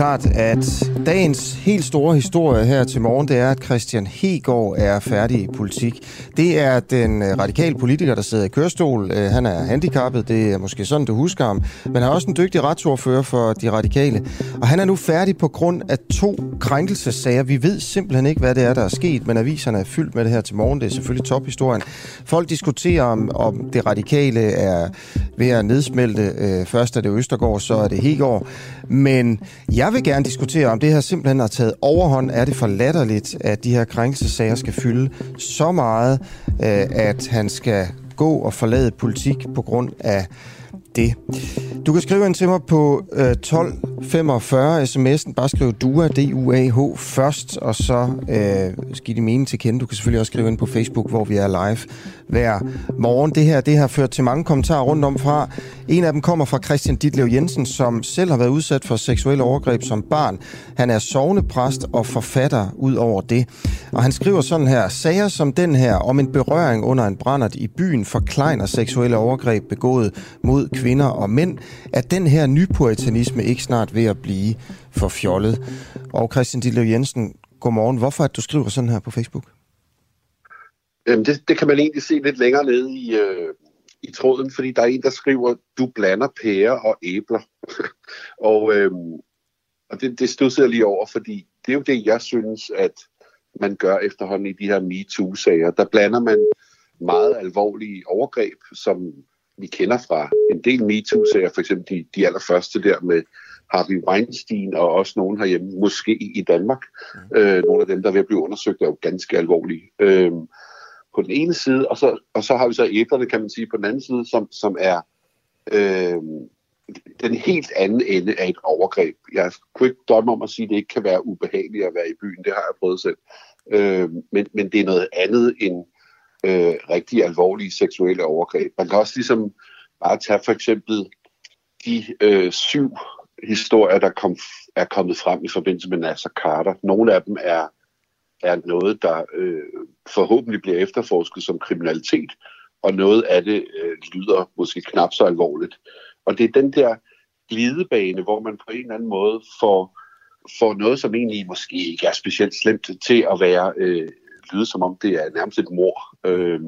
klart, at dagens helt store historie her til morgen, det er, at Christian Hegård er færdig i politik. Det er den øh, radikale politiker, der sidder i kørestol. Øh, han er handicappet, det er måske sådan, du husker ham. Men han er også en dygtig retsordfører for de radikale. Og han er nu færdig på grund af to krænkelsessager. Vi ved simpelthen ikke, hvad det er, der er sket, men aviserne er fyldt med det her til morgen. Det er selvfølgelig tophistorien. Folk diskuterer, om, om det radikale er ved at nedsmelte. Øh, først er det Østergaard, så er det Hegård. Men jeg vil gerne diskutere, om det her simpelthen har taget overhånd. Er det for latterligt, at de her krænkelsesager skal fylde så meget, øh, at han skal gå og forlade politik på grund af det. Du kan skrive ind til mig på øh, 1245 sms'en. Bare skriv DUA, D-U-A-H først, og så øh, giv din mening til kende. Du kan selvfølgelig også skrive ind på Facebook, hvor vi er live hver morgen. Det her det har ført til mange kommentarer rundt om fra. En af dem kommer fra Christian Ditlev Jensen, som selv har været udsat for seksuelle overgreb som barn. Han er sovnepræst og forfatter ud over det. Og han skriver sådan her, sager som den her om en berøring under en brændert i byen forkleiner seksuelle overgreb begået mod kvinder og mænd, er den her nypuritanisme ikke snart ved at blive for fjollet. Og Christian Ditlev Jensen, godmorgen. Hvorfor at du skriver sådan her på Facebook? Jamen det, det kan man egentlig se lidt længere nede i, øh, i tråden, fordi der er en, der skriver, du blander pærer og æbler. og øh, og det, det stod jeg lige over, fordi det er jo det, jeg synes, at man gør efterhånden i de her MeToo-sager. Der blander man meget alvorlige overgreb, som vi kender fra en del MeToo-sager, for eksempel de, de allerførste der med Harvey Weinstein, og også nogen herhjemme, måske i Danmark. Mm. Øh, nogle af dem, der er ved at blive undersøgt, er jo ganske alvorlige. Øh, på den ene side, og så, og så har vi så æblerne, kan man sige, på den anden side, som, som er øh, den helt anden ende af et overgreb. Jeg kunne ikke drømme om at sige, at det ikke kan være ubehageligt at være i byen. Det har jeg prøvet selv. Øh, men, men det er noget andet end øh, rigtig alvorlige seksuelle overgreb. Man kan også ligesom bare tage for eksempel de øh, syv historier, der kom, er kommet frem i forbindelse med Nasser Carter. Nogle af dem er er noget, der øh, forhåbentlig bliver efterforsket som kriminalitet, og noget af det øh, lyder måske knap så alvorligt. Og det er den der glidebane, hvor man på en eller anden måde får, får noget, som egentlig måske ikke er specielt slemt til at være øh, lyde som om det er nærmest et mor. Øh,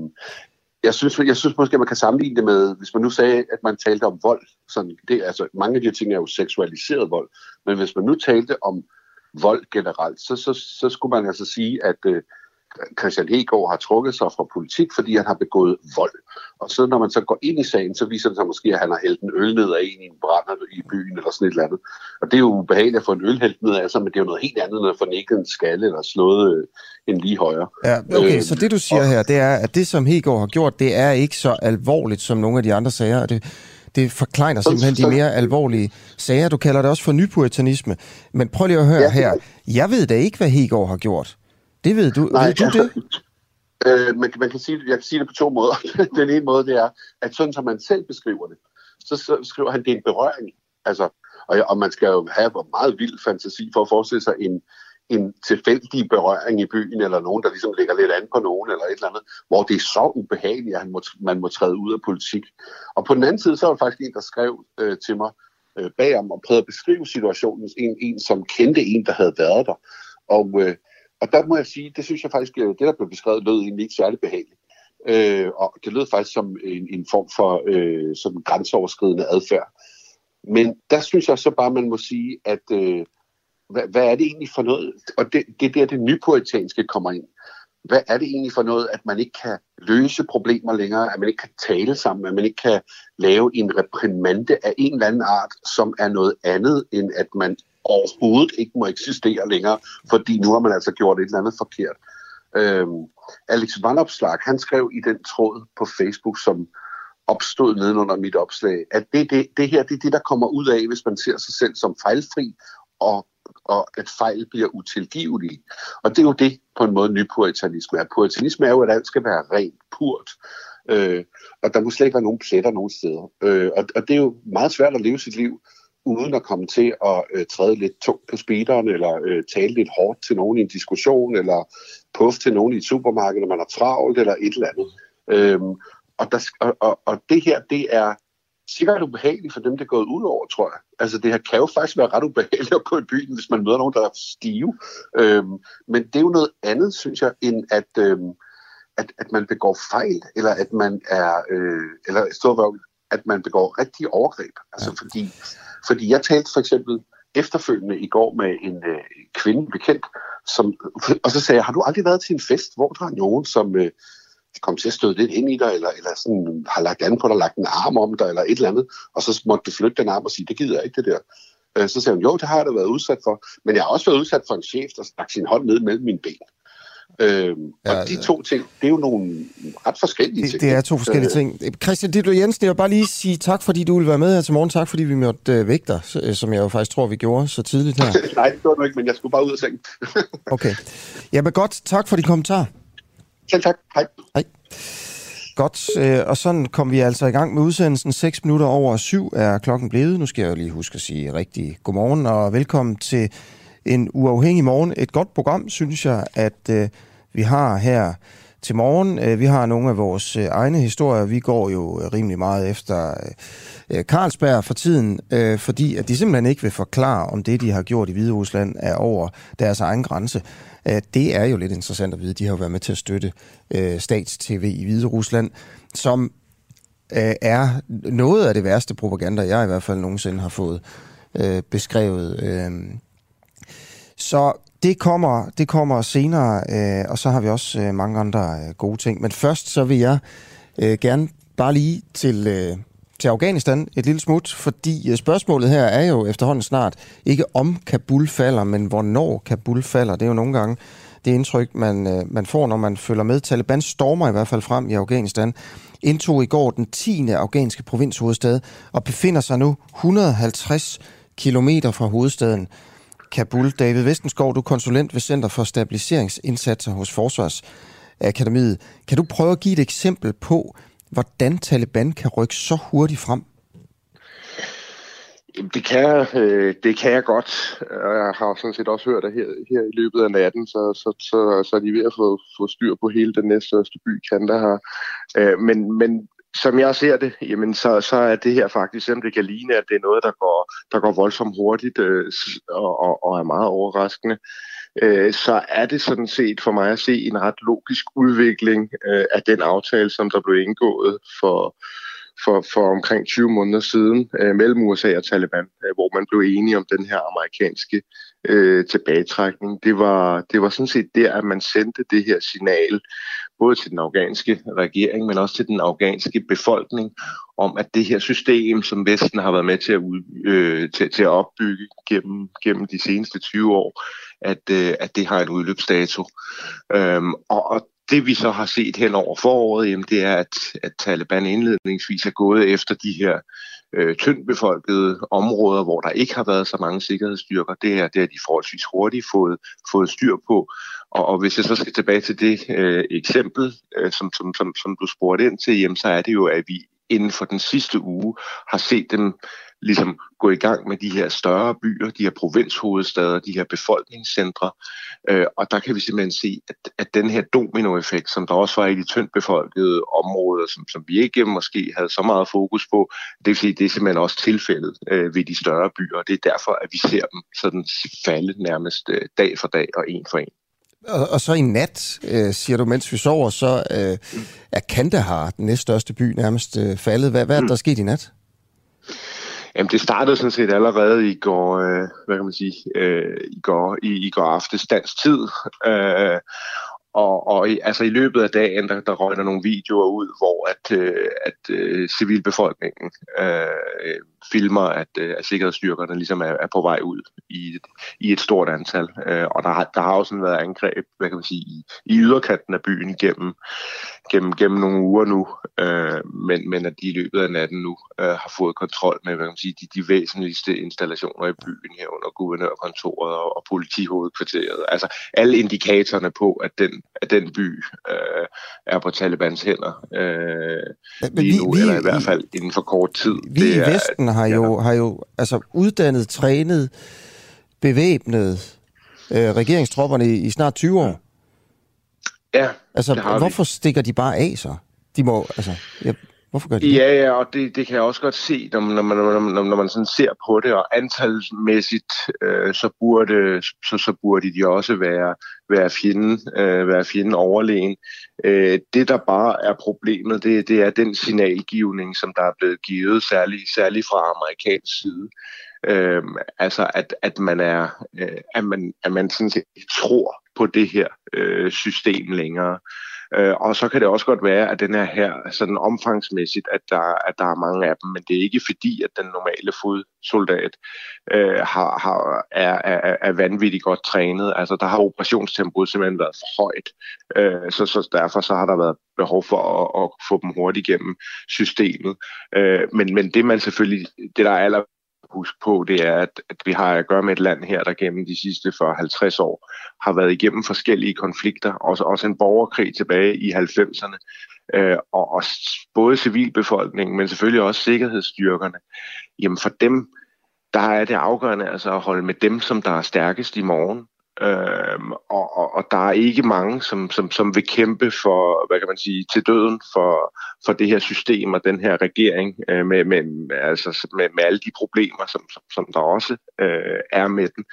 jeg synes, jeg synes måske, at man kan sammenligne det med, hvis man nu sagde, at man talte om vold. Sådan, det, altså, mange af de ting er jo seksualiseret vold. Men hvis man nu talte om vold generelt, så, så, så skulle man altså sige, at øh, Christian Hegård har trukket sig fra politik, fordi han har begået vold. Og så når man så går ind i sagen, så viser det sig måske, at han har hældt en øl ned af en i en brænder i byen eller sådan et eller andet. Og det er jo ubehageligt at få en øl hældt ned af sig, men det er jo noget helt andet, end at få nækket en skalle eller slået øh, en lige højere. Ja, okay, øh, så det du siger og, her, det er, at det som Hegård har gjort, det er ikke så alvorligt som nogle af de andre sager. Det, det forkleiner simpelthen de mere alvorlige sager. Du kalder det også for nypuritanisme. Men prøv lige at høre ja. her. Jeg ved da ikke, hvad Hegård har gjort. Det ved du. Nej, ved du det? Øh, man, man kan sige, jeg kan sige det på to måder. Den ene måde, det er, at sådan som man selv beskriver det, så, så skriver han, det er en berøring. Altså, og, og man skal jo have meget vild fantasi for at forestille sig en, en tilfældig berøring i byen, eller nogen, der ligesom lægger lidt an på nogen, eller et eller andet, hvor det er så ubehageligt, at må, man må træde ud af politik. Og på den anden side, så var der faktisk en, der skrev øh, til mig øh, bagom og prøvede at beskrive situationen, en, en som kendte en, der havde været der. Og, øh, og der må jeg sige, det synes jeg faktisk, øh, det der blev beskrevet, lød egentlig ikke særlig behageligt. Øh, og det lød faktisk som en, en form for øh, som grænseoverskridende adfærd. Men der synes jeg så bare, man må sige, at øh, hvad, hvad er det egentlig for noget? Og det, det er der, det nypuritanske kommer ind. Hvad er det egentlig for noget, at man ikke kan løse problemer længere, at man ikke kan tale sammen, at man ikke kan lave en reprimande af en eller anden art, som er noget andet, end at man overhovedet ikke må eksistere længere, fordi nu har man altså gjort et eller andet forkert. Øhm, Alex Vandopslag, han skrev i den tråd på Facebook, som opstod nedenunder mit opslag, at det, det, det her det er det, der kommer ud af, hvis man ser sig selv som fejlfri og og at fejl bliver utilgivelige. Og det er jo det på en måde nypuritanisme er. Puritanisme er jo, at alt skal være rent, purt, øh, og der må slet ikke være nogen pletter nogen steder. Øh, og, og det er jo meget svært at leve sit liv uden at komme til at øh, træde lidt tungt på speederen, eller øh, tale lidt hårdt til nogen i en diskussion, eller puff til nogen i et supermarked, når man er travlt, eller et eller andet. Øhm, og, der, og, og, og det her, det er sikkert ubehageligt for dem, det er gået ud over, tror jeg. Altså det her kan jo faktisk være ret ubehageligt at gå i byen, hvis man møder nogen, der er stive. Øhm, men det er jo noget andet, synes jeg, end at, øhm, at, at man begår fejl, eller at man er, øh, eller at man begår rigtige overgreb. Altså ja. fordi, fordi jeg talte for eksempel efterfølgende i går med en øh, kvinde bekendt, som, og så sagde jeg, har du aldrig været til en fest, hvor der er nogen, som øh, kom til at støde lidt ind i dig, eller, eller sådan, har lagt an på dig, lagt en arm om dig, eller et eller andet, og så måtte du flytte den arm og sige, det gider jeg ikke det der. Øh, så sagde hun, jo, det har jeg da været udsat for, men jeg har også været udsat for en chef, der stak sin hånd ned mellem mine ben. Øhm, ja, og de to ting, det er jo nogle ret forskellige det, ting. Det er to forskellige øh, ting. Christian Ditlo Jensen, jeg vil bare lige sige tak, fordi du ville være med her til morgen. Tak, fordi vi måtte øh, dig, øh, som jeg jo faktisk tror, vi gjorde så tidligt her. Nej, det gjorde du ikke, men jeg skulle bare ud af sengen. okay. Jamen godt, tak for de kommentarer. Selv tak. Hej. Hej. Godt, øh, og sådan kom vi altså i gang med udsendelsen. 6 minutter over syv er klokken blevet. Nu skal jeg jo lige huske at sige rigtig godmorgen og velkommen til en uafhængig morgen. Et godt program, synes jeg, at øh, vi har her til morgen. Øh, vi har nogle af vores øh, egne historier. Vi går jo øh, rimelig meget efter øh, øh, Carlsberg for tiden, øh, fordi at de simpelthen ikke vil forklare, om det, de har gjort i Hvide Rusland, er over deres egen grænse. Øh, det er jo lidt interessant at vide. De har jo været med til at støtte øh, stats-TV i Hvide Rusland, som øh, er noget af det værste propaganda, jeg i hvert fald nogensinde har fået øh, beskrevet. Øh, så det kommer, det kommer senere, øh, og så har vi også øh, mange andre øh, gode ting. Men først så vil jeg øh, gerne bare lige til, øh, til Afghanistan et lille smut, fordi øh, spørgsmålet her er jo efterhånden snart ikke om Kabul falder, men hvornår Kabul falder. Det er jo nogle gange det indtryk, man, øh, man får, når man følger med. Taliban stormer i hvert fald frem i Afghanistan, indtog i går den 10. afghanske provinshovedstad og befinder sig nu 150 kilometer fra hovedstaden. Kabul. David Vestenskov, du er konsulent ved Center for Stabiliseringsindsatser hos Forsvarsakademiet. Kan du prøve at give et eksempel på, hvordan Taliban kan rykke så hurtigt frem? Det kan, øh, det kan jeg godt. Jeg har sådan set også hørt, at her, her i løbet af natten, så, så, så, så er de ved at få, få styr på hele den næststørste by, Kandahar. Øh, men, men som jeg ser det, jamen så, så er det her faktisk, selvom det kan ligne, at det er noget, der går, der går voldsomt hurtigt øh, og, og, og er meget overraskende, øh, så er det sådan set for mig at se en ret logisk udvikling øh, af den aftale, som der blev indgået for, for, for omkring 20 måneder siden øh, mellem USA og Taliban, øh, hvor man blev enige om den her amerikanske øh, tilbagetrækning. Det var, det var sådan set der, at man sendte det her signal både til den afghanske regering, men også til den afghanske befolkning, om at det her system, som Vesten har været med til at, ud, øh, til, til at opbygge gennem, gennem de seneste 20 år, at, øh, at det har en udløbsdato. Øhm, og, og det vi så har set hen over foråret, jamen, det er, at, at Taliban indledningsvis er gået efter de her øh, tyndt befolkede områder, hvor der ikke har været så mange sikkerhedsstyrker. Det er, det de forholdsvis hurtigt fået, fået styr på. Og, og hvis jeg så skal tilbage til det øh, eksempel, øh, som, som, som, som du spurgte ind til, jamen, så er det jo, at vi inden for den sidste uge har set dem ligesom gå i gang med de her større byer, de her provinshovedstader, de her befolkningscentre. Øh, og der kan vi simpelthen se, at, at den her dominoeffekt, som der også var i de tyndt befolkede områder, som, som vi ikke måske havde så meget fokus på, det vil sige, det er simpelthen også tilfældet øh, ved de større byer, og det er derfor, at vi ser dem sådan falde nærmest øh, dag for dag og en for en. Og, og så i nat, øh, siger du, mens vi sover, så øh, er Kandahar, den næststørste by, nærmest øh, faldet. Hvad, hvad er der mm. sket i nat? Jamen, det startede sådan set allerede i går, øh, hvad kan man sige, øh, i går, i, i går aftes dansk tid. Øh, og, og i, altså i løbet af dagen, der, der røg der nogle videoer ud, hvor at, øh, at øh, civilbefolkningen øh, filmer, at, øh, at sikkerhedsstyrkerne ligesom er, er på vej ud i, i et stort antal. Øh, og der, der har også været angreb, hvad kan man sige, i, i yderkanten af byen gennem, gennem, gennem nogle uger nu, øh, men, men at de i løbet af natten nu øh, har fået kontrol med hvad kan man sige, de, de væsentligste installationer i byen herunder guvernørkontoret og, og politihovedkvarteret. Altså alle indikatorerne på, at den, at den by øh, er på Talibans hænder øh, lige nu, vi, eller i hvert fald inden for kort tid. Vi det i er, Vesten har jo, ja. har jo altså uddannet, trænet, bevæbnet øh, regeringstropperne i, i snart 20 år. Ja, Altså, hvorfor vi. stikker de bare af så? De må, altså, ja, hvorfor gør de det? Ja, ja, og det, det kan jeg også godt se, når man, når man, når man, når man sådan ser på det, og antalsmæssigt, øh, så, burde, så, så burde de også være, være, fjenden, øh, være fjenden overlegen. Øh, det, der bare er problemet, det, det er den signalgivning, som der er blevet givet, særligt, særligt fra amerikansk side. Øh, altså, at, at man er, øh, at man, at man sådan set tror på det her øh, system længere. Øh, og så kan det også godt være, at den er her sådan omfangsmæssigt, at der, at der er mange af dem, men det er ikke fordi, at den normale fodsoldat øh, har, har, er, er, er vanvittigt godt trænet. Altså der har operationstempoet simpelthen været for højt, øh, så, så derfor så har der været behov for at, at få dem hurtigt igennem systemet. Øh, men, men det man selvfølgelig, det der er aller huske på, det er, at, at vi har at gøre med et land her, der gennem de sidste 40-50 år har været igennem forskellige konflikter, også, også en borgerkrig tilbage i 90'erne, øh, og, og både civilbefolkningen, men selvfølgelig også sikkerhedsstyrkerne, jamen for dem, der er det afgørende altså at holde med dem, som der er stærkest i morgen, Øhm, og, og, og der er ikke mange, som, som, som vil kæmpe for, hvad kan man sige, til døden for, for det her system og den her regering øh, med, med, altså, med, med alle de problemer, som, som, som der også øh, er med den.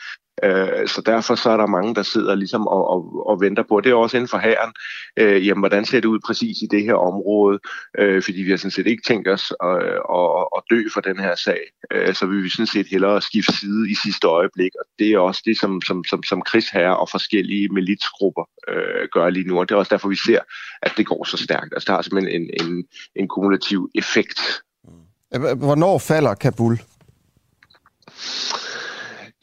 Øh, så derfor så er der mange, der sidder ligesom og, og, og venter på. Det er også inden for hæren, Øh, jamen, hvordan ser det ud præcis i det her område? Øh, fordi vi har sådan set ikke tænkt os at, at, at dø for den her sag. Øh, så vil vi sådan set hellere skifte side i sidste øjeblik. Og det er også det, som, som, som, som krigsherrer og forskellige militsgrupper øh, gør lige nu. Og det er også derfor, vi ser, at det går så stærkt. Altså, der er simpelthen en, en, en kumulativ effekt. Mm. Hvornår falder Kabul?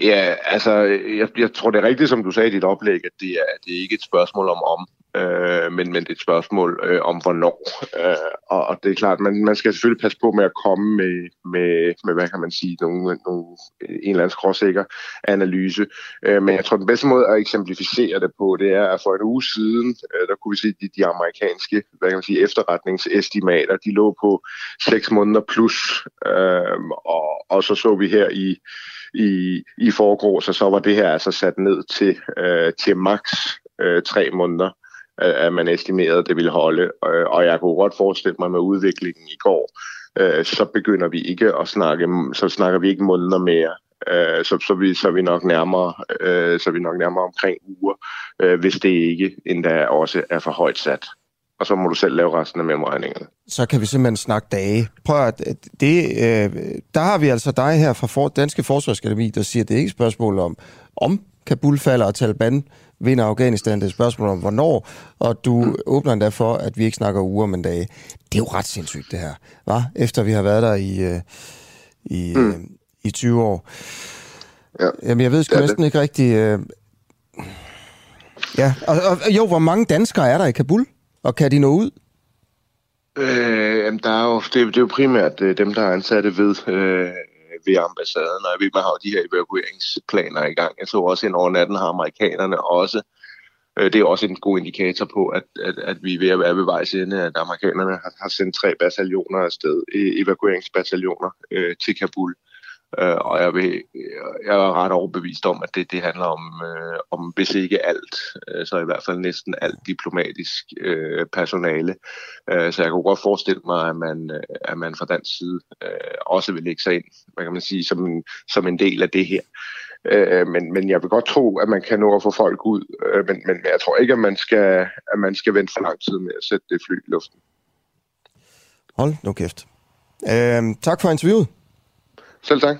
Ja, altså, jeg, jeg tror, det er rigtigt, som du sagde i dit oplæg, at det er, det er ikke et spørgsmål om om, øh, men, men det er et spørgsmål øh, om hvornår. Øh, og, og det er klart, man, man skal selvfølgelig passe på med at komme med, med, med hvad kan man sige, nogle, nogle, øh, en eller anden skråsikker analyse. Øh, men jeg tror, den bedste måde at eksemplificere det på, det er, at for en uge siden, øh, der kunne vi se, de, de amerikanske hvad kan man sige, efterretningsestimater, de lå på 6 måneder plus, øh, og, og så så vi her i i, i forgårs, så så var det her altså sat ned til, øh, til maks øh, tre måneder, øh, at man estimerede, at det ville holde. Øh, og jeg kunne godt forestille mig med udviklingen i går, øh, så begynder vi ikke at snakke, så snakker vi ikke måneder mere. Øh, så, så, vi, så vi nok nærmere, så vi nok nærmere omkring uger, hvis det ikke endda også er for højt sat og så må du selv lave resten af mellemregningerne. Så kan vi simpelthen snakke dage. Prøv at, det, øh, der har vi altså dig her fra for, Danske Forsvarsakademi, der siger, at det er ikke et spørgsmål om, om Kabul falder og Taliban vinder Afghanistan. Det er et spørgsmål om, hvornår. Og du mm. åbner endda for, at vi ikke snakker uger, men dage. Det er jo ret sindssygt, det her. Hva? Efter vi har været der i, øh, i, mm. øh, i 20 år. Ja. Jamen, jeg ved sgu ja, næsten det. ikke rigtig... Øh, ja, og, og, jo, hvor mange danskere er der i Kabul? Og kan de nå ud? Øh, jamen, der er jo, det, det er jo primært øh, dem, der er ansatte ved, øh, ved ambassaden, og jeg ved, man har jo de her evakueringsplaner i gang. Jeg så også, at over natten har amerikanerne også øh, det er også en god indikator på, at, at, at vi er ved at være ved vejs ende, at amerikanerne har, har sendt tre bataljoner afsted, e- evakueringsbataljoner øh, til Kabul. Øh, Øh, og jeg, vil, jeg er ret overbevist om, at det, det handler om, øh, om, hvis ikke alt, øh, så i hvert fald næsten alt diplomatisk øh, personale. Øh, så jeg kunne godt forestille mig, at man, øh, at man fra dansk side øh, også vil lægge sig ind, hvad kan man sige, som en, som en del af det her. Øh, men, men jeg vil godt tro, at man kan nå at få folk ud, øh, men, men jeg tror ikke, at man skal, at man skal vente for lang tid med at sætte det fly i luften. Hold nu kæft. Øh, tak for interviewet. Selv tak.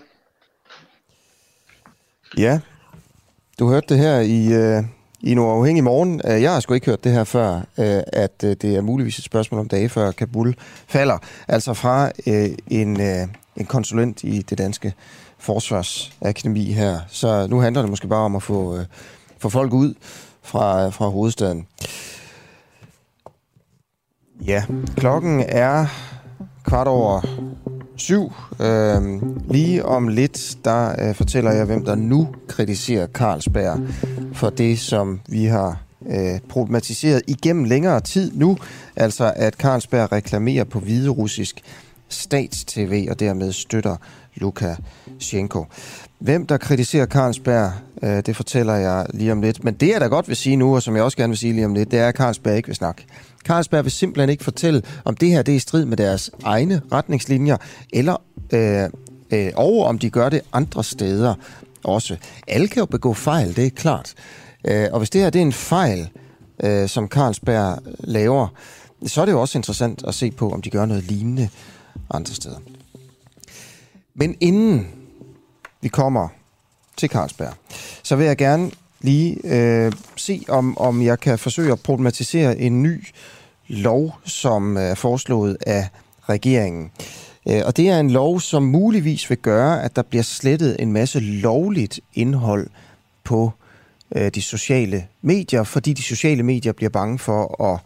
Ja, du hørte det her i, øh, i en uafhængig morgen. Øh, jeg har sgu ikke hørt det her før, øh, at øh, det er muligvis et spørgsmål om dage før Kabul falder. Altså fra øh, en, øh, en konsulent i det danske forsvarsakademi her. Så nu handler det måske bare om at få, øh, få folk ud fra, øh, fra hovedstaden. Ja, klokken er kvart over syv. Øh, lige om lidt, der øh, fortæller jeg, hvem der nu kritiserer Carlsberg for det, som vi har øh, problematiseret igennem længere tid nu. Altså, at Carlsberg reklamerer på hviderussisk statstv og dermed støtter Lukashenko. Hvem der kritiserer Carlsberg, øh, det fortæller jeg lige om lidt. Men det, jeg da godt vil sige nu, og som jeg også gerne vil sige lige om lidt, det er, at Carlsberg ikke vil snakke. Carlsberg vil simpelthen ikke fortælle, om det her det er i strid med deres egne retningslinjer, eller øh, øh, over om de gør det andre steder også. Alle kan jo begå fejl, det er klart. Øh, og hvis det her det er en fejl, øh, som Carlsberg laver, så er det jo også interessant at se på, om de gør noget lignende andre steder. Men inden vi kommer til Carlsberg, så vil jeg gerne lige øh, se, om, om jeg kan forsøge at problematisere en ny lov, som er foreslået af regeringen. Øh, og det er en lov, som muligvis vil gøre, at der bliver slettet en masse lovligt indhold på øh, de sociale medier, fordi de sociale medier bliver bange for at,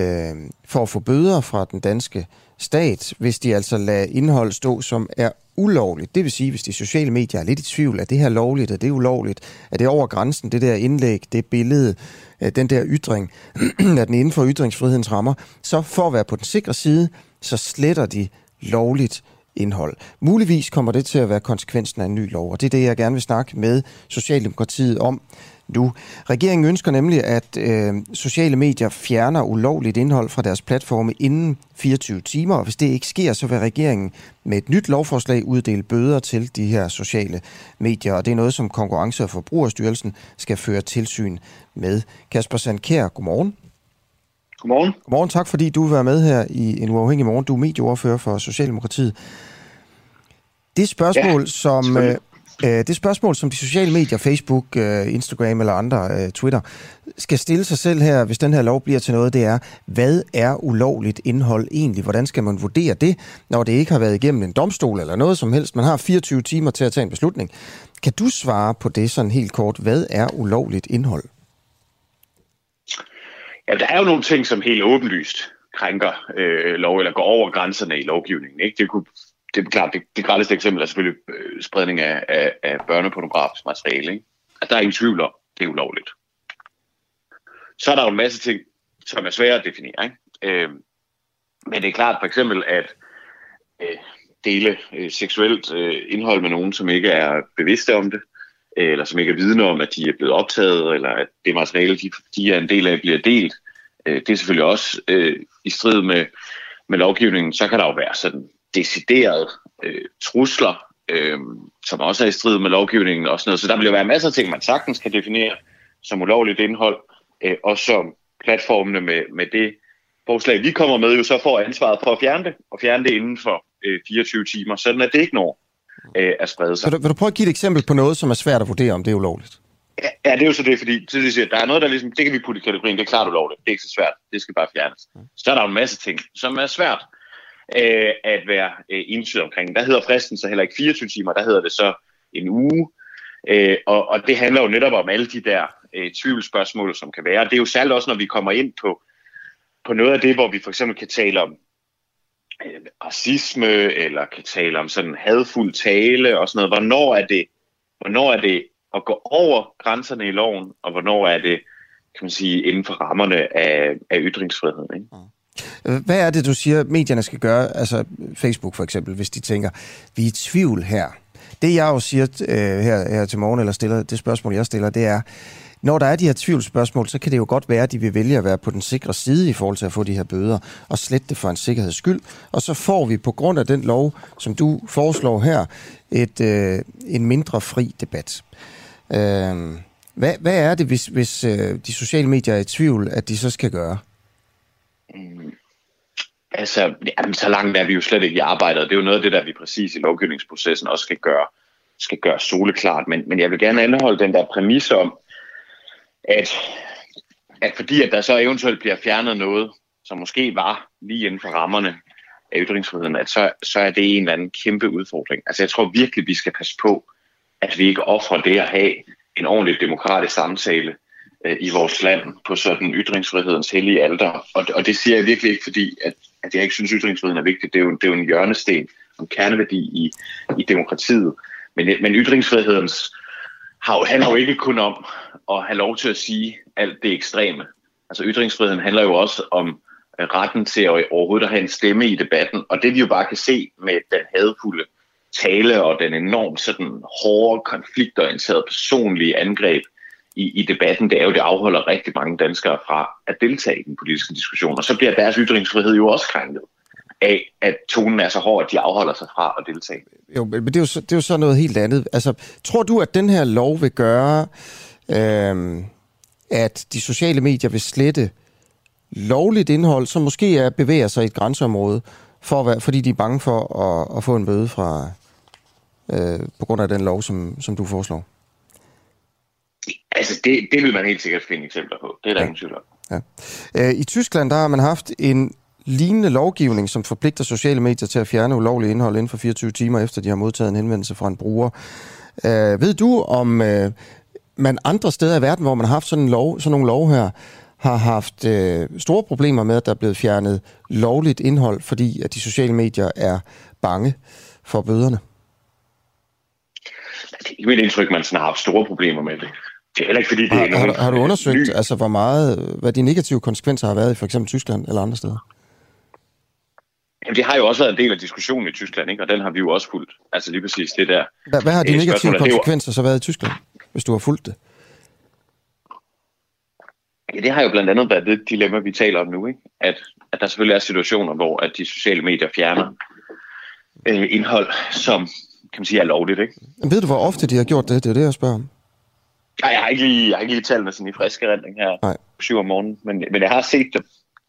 øh, for at få bøder fra den danske stat, hvis de altså lader indhold stå, som er ulovligt. Det vil sige, hvis de sociale medier er lidt i tvivl, er det her lovligt, er det ulovligt, er det over grænsen, det der indlæg, det billede, øh, den der ytring, er den inden for ytringsfrihedens rammer, så for at være på den sikre side, så sletter de lovligt indhold. Muligvis kommer det til at være konsekvensen af en ny lov, og det er det, jeg gerne vil snakke med Socialdemokratiet om nu. Regeringen ønsker nemlig, at øh, sociale medier fjerner ulovligt indhold fra deres platforme inden 24 timer, og hvis det ikke sker, så vil regeringen med et nyt lovforslag uddele bøder til de her sociale medier, og det er noget, som Konkurrence- og Forbrugerstyrelsen skal føre tilsyn med. Kasper Sandkær, godmorgen. Godmorgen. Godmorgen, tak fordi du vil være med her i en uafhængig morgen. Du er medieordfører for Socialdemokratiet. Det spørgsmål, ja, som, øh, Øh, det spørgsmål, som de sociale medier, Facebook, øh, Instagram eller andre, øh, Twitter, skal stille sig selv her, hvis den her lov bliver til noget, det er, hvad er ulovligt indhold egentlig? Hvordan skal man vurdere det, når det ikke har været igennem en domstol eller noget som helst? Man har 24 timer til at tage en beslutning. Kan du svare på det sådan helt kort? Hvad er ulovligt indhold? Ja, der er jo nogle ting, som helt åbenlyst krænker øh, lov, eller går over grænserne i lovgivningen. Ikke? Det kunne det er klart, det, det grædeste eksempel er selvfølgelig øh, spredning af, af, af børnepornografisk materiale. Ikke? At der er ingen tvivl om, det er ulovligt. Så er der jo en masse ting, som er svære at definere. Ikke? Øh, men det er klart for eksempel, at øh, dele øh, seksuelt øh, indhold med nogen, som ikke er bevidste om det, øh, eller som ikke er vidne om, at de er blevet optaget, eller at det materiale, de, de er en del af, bliver delt. Øh, det er selvfølgelig også øh, i strid med, med lovgivningen. Så kan der jo være sådan deciderede øh, trusler, øh, som også er i strid med lovgivningen og sådan noget. Så der vil jo være masser af ting, man sagtens kan definere som ulovligt indhold, øh, og som platformene med, med det forslag, vi kommer med, jo så får ansvaret for at fjerne det, og fjerne det inden for øh, 24 timer, sådan at det ikke når øh, at sprede sig. Vil du, vil du prøve at give et eksempel på noget, som er svært at vurdere, om det er ulovligt? Ja, ja det er jo så det, fordi så det siger, der er noget, der ligesom, det kan vi putte i kategorien, det er klart ulovligt, det er ikke så svært, det skal bare fjernes. Så er der jo en masse ting, som er svært øh, at være øh, entydig omkring. Der hedder fristen så heller ikke 24 timer, der hedder det så en uge. Øh, og, og det handler jo netop om alle de der øh, tvivlsspørgsmål, som kan være. Det er jo særligt også, når vi kommer ind på, på noget af det, hvor vi for eksempel kan tale om øh, racisme, eller kan tale om sådan hadfuld tale og sådan noget. Hvornår er det, hvornår er det at gå over grænserne i loven, og hvornår er det, kan man sige, inden for rammerne af, af ytringsfriheden. Ikke? Mm. Øh, hvad er det, du siger, medierne skal gøre, altså Facebook for eksempel, hvis de tænker, vi er i tvivl her. Det jeg jo siger øh, her, her til morgen, eller stiller, det spørgsmål, jeg stiller, det er, når der er de her tvivlsspørgsmål, så kan det jo godt være, at de vil vælge at være på den sikre side i forhold til at få de her bøder, og slette det for en sikkerheds skyld. Og så får vi på grund af den lov, som du foreslår her, et, øh, en mindre fri debat. Øh, hvad, hvad er det, hvis, hvis øh, de sociale medier er i tvivl, at de så skal gøre? Mm. Altså, jamen, så langt er vi jo slet ikke i arbejdet. Det er jo noget af det, der vi præcis i lovgivningsprocessen også skal gøre, skal gøre soleklart. Men, men jeg vil gerne anholde den der præmis om, at, at fordi at der så eventuelt bliver fjernet noget, som måske var lige inden for rammerne af ytringsfriheden, at så, så er det en eller anden kæmpe udfordring. Altså jeg tror virkelig, vi skal passe på, at vi ikke offrer det at have en ordentlig demokratisk samtale øh, i vores land på sådan ytringsfrihedens hellige alder. Og, og det siger jeg virkelig ikke, fordi at, at jeg ikke synes, ytringsfriheden er vigtig. Det er jo, det er jo en hjørnesten, en kerneværdi i, i demokratiet. Men, men ytringsfrihedens har jo, handler jo ikke kun om at have lov til at sige alt det ekstreme. Altså ytringsfriheden handler jo også om øh, retten til at overhovedet at have en stemme i debatten. Og det vi jo bare kan se med den hadfulde tale og den enormt sådan hårde, konfliktorienterede personlige angreb i, i debatten, det er jo, det afholder rigtig mange danskere fra at deltage i den politiske diskussion. Og så bliver deres ytringsfrihed jo også krænket af, at tonen er så hård, at de afholder sig fra at deltage. Jo, men det er jo, så, det er jo så noget helt andet. Altså, tror du, at den her lov vil gøre, øh, at de sociale medier vil slette lovligt indhold, som måske er bevæger sig i et grænseområde, for at være, fordi de er bange for at, at få en bøde fra, øh, på grund af den lov, som, som du foreslår? Det, det vil man helt sikkert finde eksempler på. Det er der ja. ingen tvivl om. Ja. Øh, I Tyskland, der har man haft en lignende lovgivning, som forpligter sociale medier til at fjerne ulovligt indhold inden for 24 timer, efter de har modtaget en henvendelse fra en bruger. Øh, ved du, om øh, man andre steder i verden, hvor man har haft sådan, en lov, sådan nogle lov her, har haft øh, store problemer med, at der er blevet fjernet lovligt indhold, fordi at de sociale medier er bange for bøderne? Det er ikke mit indtryk, man sådan har haft store problemer med det. Det er heller ikke, fordi det har, er nogen... Har, har du undersøgt, ny... altså, hvor meget, hvad de negative konsekvenser har været i for eksempel Tyskland eller andre steder? Jamen, det har jo også været en del af diskussionen i Tyskland, ikke? og den har vi jo også fulgt. Altså lige præcis det der. Hvad, hvad har de negative konsekvenser så været i Tyskland, hvis du har fulgt det? Ja, det har jo blandt andet været det dilemma, vi taler om nu. Ikke? At, at der selvfølgelig er situationer, hvor at de sociale medier fjerner øh, indhold, som kan man sige er lovligt. Ikke? Men ved du, hvor ofte de har gjort det? Det er det, jeg spørger om. Nej, jeg har ikke lige, jeg har ikke lige talt med sådan i friske rendring her Nej. 7 om morgenen, men, men jeg har set dem.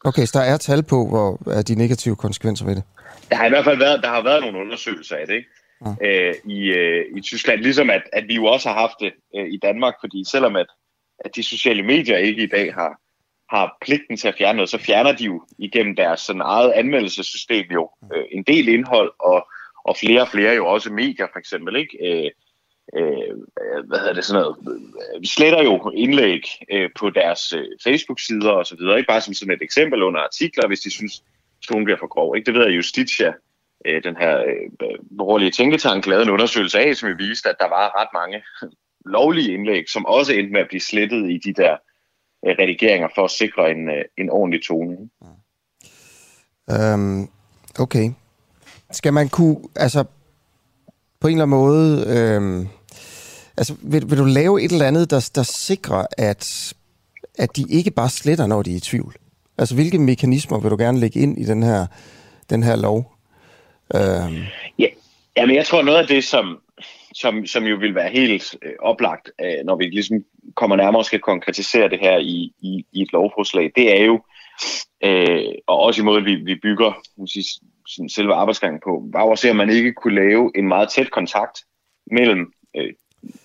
Okay, så der er tal på, hvor er de negative konsekvenser ved det? Der har i hvert fald været, der har været nogle undersøgelser af det, ikke? Ja. Øh, i, øh, i Tyskland, ligesom at, at vi jo også har haft det øh, i Danmark, fordi selvom at, at de sociale medier ikke i dag har, har pligten til at fjerne noget, så fjerner de jo igennem deres sådan eget anmeldelsessystem jo øh, en del indhold, og, og flere og flere jo også medier for eksempel, ikke? Æ, øh, hvad hedder det sådan noget, vi sletter jo indlæg øh, på deres øh, Facebook-sider og så videre, ikke bare som sådan et eksempel under artikler, hvis de synes, tonen bliver for grov. Ikke? Det ved jeg, Justitia, øh, den her øh, borgerlige tænketank, lavede en undersøgelse af, som viste, at der var ret mange lovlige indlæg, som også endte med at blive slettet i de der øh, redigeringer for at sikre en, øh, en ordentlig tone. Um, okay. Skal man kunne, altså på en eller anden måde, øhm, altså vil, vil du lave et eller andet, der, der sikrer, at, at de ikke bare sletter, når de er i tvivl? Altså hvilke mekanismer vil du gerne lægge ind i den her, den her lov? Øhm. Ja, men jeg tror noget af det, som, som, som jo vil være helt øh, oplagt, øh, når vi ligesom kommer nærmere og skal konkretisere det her i, i, i et lovforslag, det er jo, øh, og også i måde, vi, vi bygger sige, sådan selve arbejdsgangen på, var jo at se, om man ikke kunne lave en meget tæt kontakt mellem øh,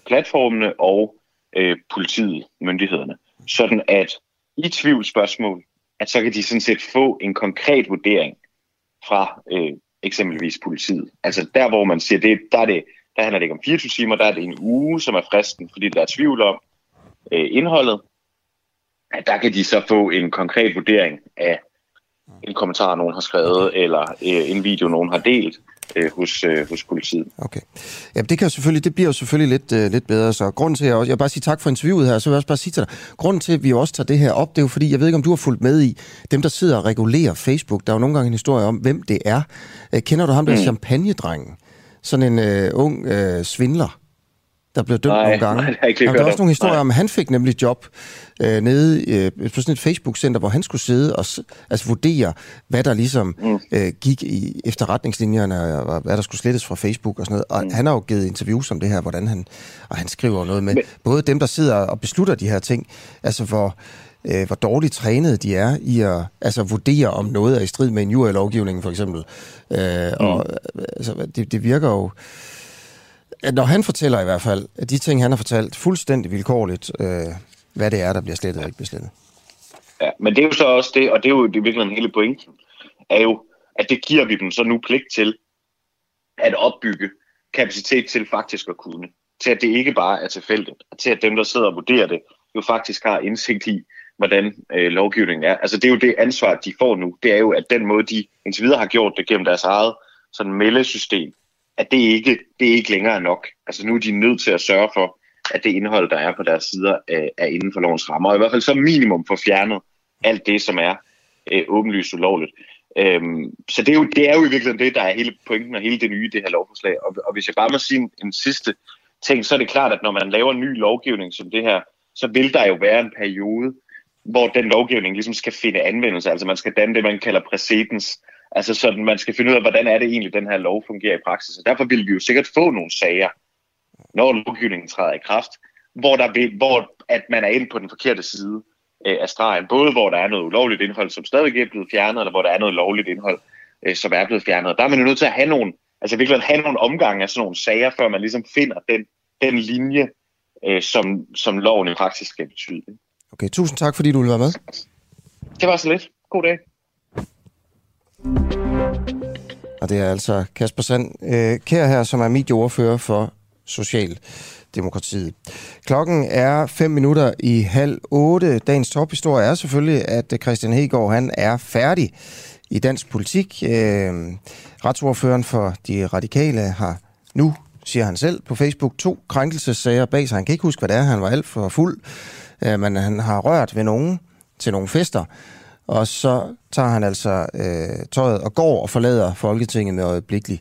platformene og øh, politiet, myndighederne. Sådan at i tvivlsspørgsmål, at så kan de sådan set få en konkret vurdering fra øh, eksempelvis politiet. Altså der, hvor man siger, det, der, er det, der handler det ikke om 24 timer, der er det en uge, som er fristen, fordi der er tvivl om øh, indholdet. At der kan de så få en konkret vurdering af en kommentar, nogen har skrevet, eller øh, en video, nogen har delt øh, hos, øh, hos politiet. Okay. Ja, det, kan jo selvfølgelig, det bliver jo selvfølgelig lidt, øh, lidt bedre. Så grunden til, at jeg, også, jeg vil bare sige tak for interviewet her, så vil jeg også bare sige til dig, grunden til, at vi også tager det her op, det er jo fordi, jeg ved ikke, om du har fulgt med i dem, der sidder og regulerer Facebook. Der er jo nogle gange en historie om, hvem det er. Øh, kender du ham, der mm. champagnedrengen? Sådan en øh, ung øh, svindler der blev dømt nej, nogle gange. Nej, der er også nogle historier nej. om, at han fik nemlig job øh, nede øh, på sådan et Facebook-center, hvor han skulle sidde og altså, vurdere, hvad der ligesom mm. øh, gik i efterretningslinjerne, og hvad der skulle slettes fra Facebook og sådan noget. Og mm. han har jo givet interviews om det her, hvordan han, og han skriver noget med, Men... både dem, der sidder og beslutter de her ting, altså hvor, øh, hvor dårligt trænet de er i at altså, vurdere, om noget er i strid med en lovgivning for eksempel. Øh, mm. Og altså, det, det virker jo når han fortæller i hvert fald, at de ting, han har fortalt, fuldstændig vilkårligt, øh, hvad det er, der bliver slettet og ikke bliver slettet. Ja, men det er jo så også det, og det er jo det virkelig en hele pointen, er jo, at det giver vi dem så nu pligt til at opbygge kapacitet til faktisk at kunne. Til at det ikke bare er tilfældigt, og til at dem, der sidder og vurderer det, jo faktisk har indsigt i, hvordan øh, lovgivningen er. Altså det er jo det ansvar, de får nu. Det er jo, at den måde, de indtil videre har gjort det gennem deres eget sådan meldesystem, at det ikke, det ikke længere nok. Altså nu er de nødt til at sørge for, at det indhold, der er på deres sider, øh, er inden for lovens rammer. Og i hvert fald så minimum for fjernet alt det, som er øh, åbenlyst ulovligt. Øhm, så det er, jo, det er jo i virkeligheden det, der er hele pointen og hele det nye i det her lovforslag. Og, og hvis jeg bare må sige en, en sidste ting, så er det klart, at når man laver en ny lovgivning som det her, så vil der jo være en periode, hvor den lovgivning ligesom skal finde anvendelse. Altså man skal danne det, man kalder præcedens. Altså sådan, man skal finde ud af, hvordan er det egentlig, den her lov fungerer i praksis. Og derfor vil vi jo sikkert få nogle sager, når lovgivningen træder i kraft, hvor, der vil, hvor at man er inde på den forkerte side øh, af stregen. Både hvor der er noget ulovligt indhold, som stadig er blevet fjernet, eller hvor der er noget lovligt indhold, øh, som er blevet fjernet. Der er man jo nødt til at have nogle, altså virkelig have nogle omgange af sådan nogle sager, før man ligesom finder den, den linje, øh, som, som loven i praksis skal betyde. Okay, tusind tak, fordi du ville være med. Det var så lidt. God dag. Og det er altså Kasper Sand øh, Kær her, som er medieordfører for Socialdemokratiet. Klokken er 5 minutter i halv otte. Dagens tophistorie er selvfølgelig, at Christian Hegård han er færdig i dansk politik. Øh, retsordføreren for de radikale har nu, siger han selv på Facebook, to krænkelsesager bag sig. Han kan ikke huske, hvad det er. Han var alt for fuld. Øh, men han har rørt ved nogen til nogle fester. Og så tager han altså øh, tøjet og går og forlader Folketinget med øjeblikkelig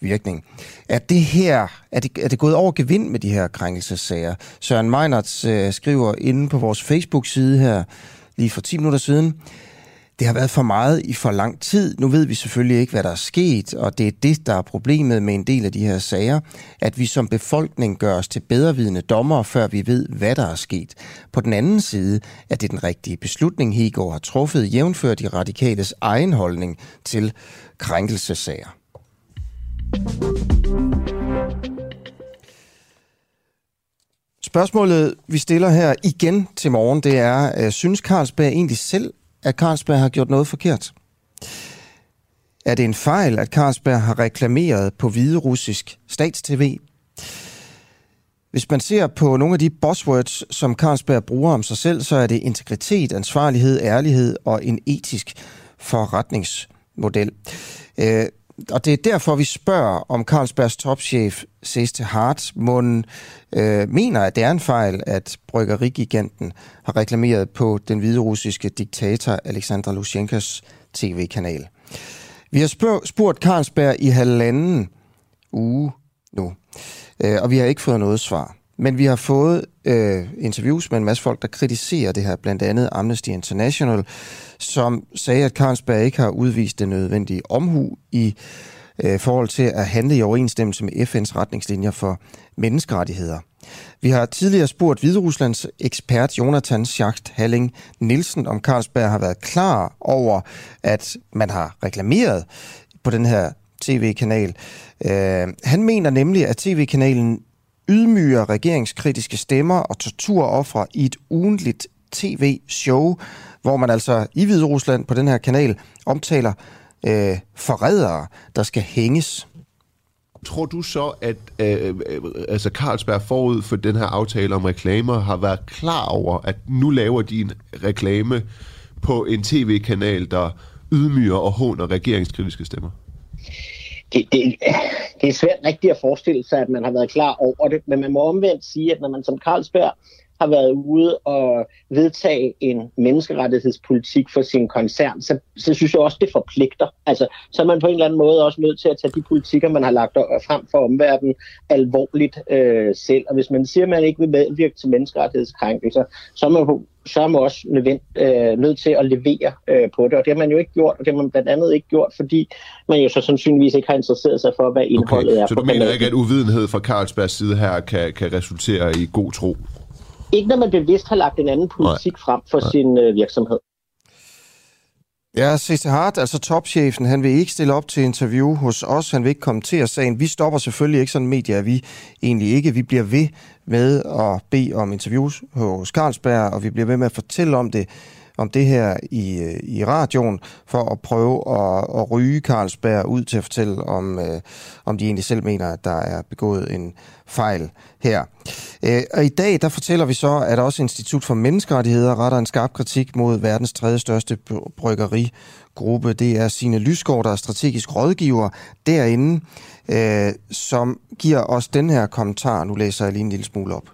virkning. Er det her, er det, er det gået over gevind med de her krænkelsesager? Søren Meinerts øh, skriver inde på vores Facebook-side her lige for 10 minutter siden, det har været for meget i for lang tid. Nu ved vi selvfølgelig ikke, hvad der er sket, og det er det, der er problemet med en del af de her sager, at vi som befolkning gør os til bedrevidende dommer, før vi ved, hvad der er sket. På den anden side er det den rigtige beslutning, Hegård har truffet, jævnført de radikales egen holdning til krænkelsesager. Spørgsmålet, vi stiller her igen til morgen, det er, øh, synes Carlsberg egentlig selv, at Carlsberg har gjort noget forkert? Er det en fejl, at Carlsberg har reklameret på hvide russisk statstv? Hvis man ser på nogle af de buzzwords, som Carlsberg bruger om sig selv, så er det integritet, ansvarlighed, ærlighed og en etisk forretningsmodel. Øh, og det er derfor, vi spørger, om Carlsbergs topchef, Seste Hart, Munden, øh, mener, at det er en fejl, at bryggerigiganten har reklameret på den hviderussiske diktator Alexander Lushenkas tv-kanal. Vi har spurgt, spurgt Carlsberg i halvanden uge nu, øh, og vi har ikke fået noget svar. Men vi har fået øh, interviews med en masse folk, der kritiserer det her, blandt andet Amnesty International, som sagde, at Carlsberg ikke har udvist den nødvendige omhu i øh, forhold til at handle i overensstemmelse med FN's retningslinjer for menneskerettigheder. Vi har tidligere spurgt Hvideruslands ekspert Jonathan Schacht Halling Nielsen, om Carlsberg har været klar over, at man har reklameret på den her tv-kanal. Øh, han mener nemlig, at tv-kanalen ydmyger regeringskritiske stemmer og torturoffre i et ugentligt tv-show, hvor man altså i Hvide Rusland på den her kanal omtaler øh, forrædere, der skal hænges. Tror du så, at øh, øh, altså Carlsberg forud for den her aftale om reklamer har været klar over, at nu laver de en reklame på en tv-kanal, der ydmyger og håner regeringskritiske stemmer? Det, det, det er svært rigtigt at forestille sig, at man har været klar over det, men man må omvendt sige, at når man som Carlsberg har været ude og vedtage en menneskerettighedspolitik for sin koncern, så, så synes jeg også, det forpligter. Altså, så er man på en eller anden måde også nødt til at tage de politikker, man har lagt frem for omverdenen, alvorligt øh, selv. Og hvis man siger, at man ikke vil medvirke til menneskerettighedskrænkelser, så er man på så er man også nødvendt, øh, nødt til at levere øh, på det. Og det har man jo ikke gjort, og det har man blandt andet ikke gjort, fordi man jo så sandsynligvis ikke har interesseret sig for, hvad indholdet okay, er. Så du mener ikke, at uvidenhed fra Carlsbergs side her kan, kan resultere i god tro? Ikke når man bevidst har lagt en anden politik Nej. frem for Nej. sin øh, virksomhed. Ja, C.C. Hart, altså topchefen, han vil ikke stille op til interview hos os. Han vil ikke kommentere sagen. Vi stopper selvfølgelig ikke sådan medier, vi egentlig ikke. Vi bliver ved med at bede om interviews hos Carlsberg, og vi bliver ved med at fortælle om det om det her i, i radioen, for at prøve at, at ryge Carlsberg ud til at fortælle, om, øh, om de egentlig selv mener, at der er begået en fejl her. Øh, og i dag, der fortæller vi så, at også Institut for Menneskerettigheder retter en skarp kritik mod verdens tredje største bryggerigruppe. Det er Sine Lysgaard, der er strategisk rådgiver derinde, øh, som giver os den her kommentar. Nu læser jeg lige en lille smule op.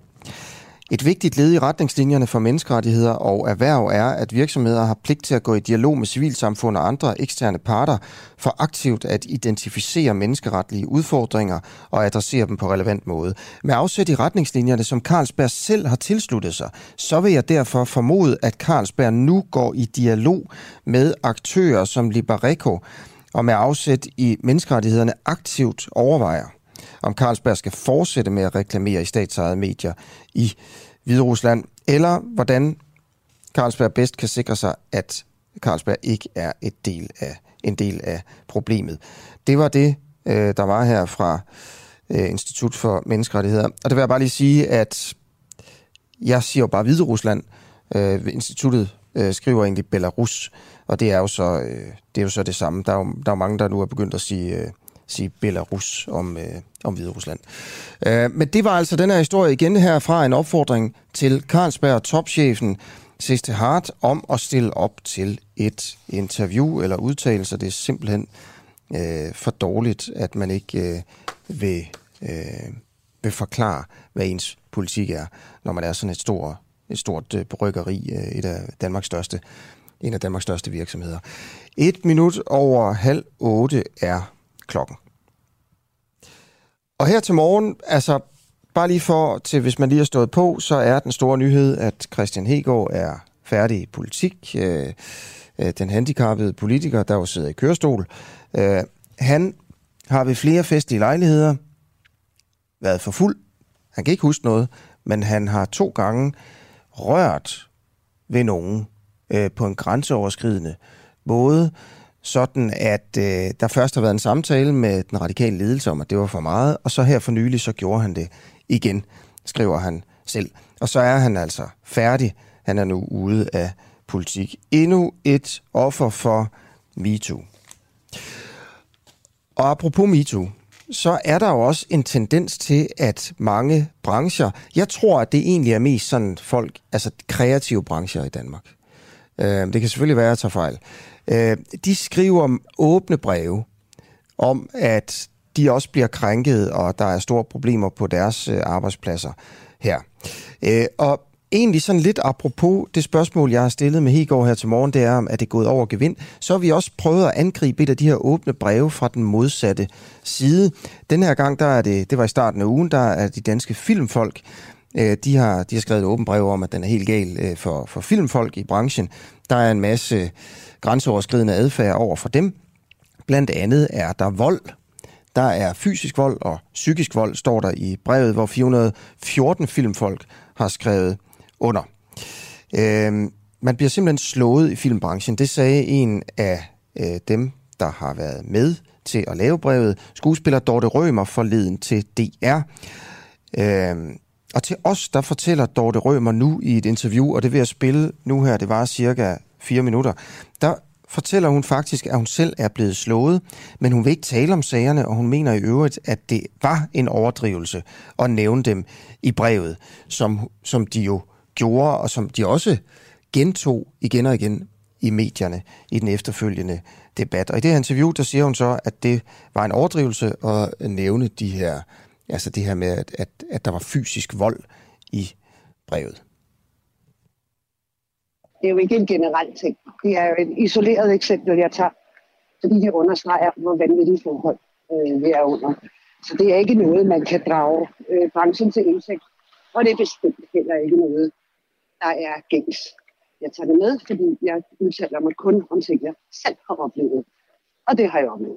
Et vigtigt led i retningslinjerne for menneskerettigheder og erhverv er, at virksomheder har pligt til at gå i dialog med civilsamfund og andre eksterne parter for aktivt at identificere menneskeretlige udfordringer og adressere dem på relevant måde. Med afsæt i retningslinjerne, som Carlsberg selv har tilsluttet sig, så vil jeg derfor formode, at Carlsberg nu går i dialog med aktører som Libereco og med afsæt i menneskerettighederne aktivt overvejer om Carlsberg skal fortsætte med at reklamere i statsejede medier i Hvide Rusland, eller hvordan Carlsberg bedst kan sikre sig, at Carlsberg ikke er et del af, en del af problemet. Det var det, øh, der var her fra øh, Institut for Menneskerettigheder. Og det vil jeg bare lige sige, at jeg siger jo bare Hvide Rusland. Øh, instituttet øh, skriver egentlig Belarus, og det er jo så, øh, det, er jo så det samme. Der er jo, der er jo mange, der nu er begyndt at sige øh, sige Belarus om, øh, om Hvide Rusland. Øh, men det var altså den her historie igen herfra en opfordring til Carlsberg, topchefen Siste Hart, om at stille op til et interview eller udtalelse. Det er simpelthen øh, for dårligt, at man ikke øh, vil, øh, vil forklare, hvad ens politik er, når man er sådan et stort, et stort øh, bryggeri, øh, et af Danmarks største, en af Danmarks største virksomheder. Et minut over halv otte er klokken. Og her til morgen, altså bare lige for, til hvis man lige har stået på, så er den store nyhed, at Christian Hegård er færdig i politik. Øh, øh, den handicappede politiker, der jo sidder i kørestol. Øh, han har ved flere festlige lejligheder været for fuld. Han kan ikke huske noget, men han har to gange rørt ved nogen øh, på en grænseoverskridende måde sådan at øh, der først har været en samtale med den radikale ledelse om, at det var for meget, og så her for nylig, så gjorde han det igen, skriver han selv. Og så er han altså færdig. Han er nu ude af politik. Endnu et offer for MeToo. Og apropos MeToo, så er der jo også en tendens til, at mange brancher, jeg tror, at det egentlig er mest sådan folk, altså kreative brancher i Danmark. Øh, det kan selvfølgelig være, at jeg tager fejl. Øh, de skriver åbne breve om, at de også bliver krænket, og der er store problemer på deres øh, arbejdspladser her. Øh, og egentlig sådan lidt apropos det spørgsmål, jeg har stillet med Hegård her til morgen, det er, om at det er gået over gevind, så har vi også prøvet at angribe et af de her åbne breve fra den modsatte side. Den her gang, der er det, det var i starten af ugen, der er de danske filmfolk, øh, de har, de har skrevet et åbent brev om, at den er helt gal øh, for, for filmfolk i branchen. Der er en masse grænseoverskridende adfærd over for dem. Blandt andet er der vold. Der er fysisk vold og psykisk vold, står der i brevet, hvor 414 filmfolk har skrevet under. Øh, man bliver simpelthen slået i filmbranchen. Det sagde en af øh, dem, der har været med til at lave brevet, skuespiller Dorte Rømer forleden til DR. Øh, og til os, der fortæller Dorte Rømer nu i et interview, og det vil jeg spille nu her, det var cirka fire minutter, der fortæller hun faktisk, at hun selv er blevet slået, men hun vil ikke tale om sagerne, og hun mener i øvrigt, at det var en overdrivelse at nævne dem i brevet, som, som de jo gjorde, og som de også gentog igen og igen i medierne i den efterfølgende debat. Og i det her interview, der siger hun så, at det var en overdrivelse at nævne de her, altså det her med, at, at, at der var fysisk vold i brevet. Det er jo ikke en generel ting. Det er jo et isoleret eksempel, jeg tager, fordi det understreger, hvor vanvittige forhold øh, vi er under. Så det er ikke noget, man kan drage øh, branchen til indsigt. Og det er bestemt heller ikke noget, der er gængs. Jeg tager det med, fordi jeg udtaler mig kun om ting, jeg selv har oplevet. Og det har jeg oplevet.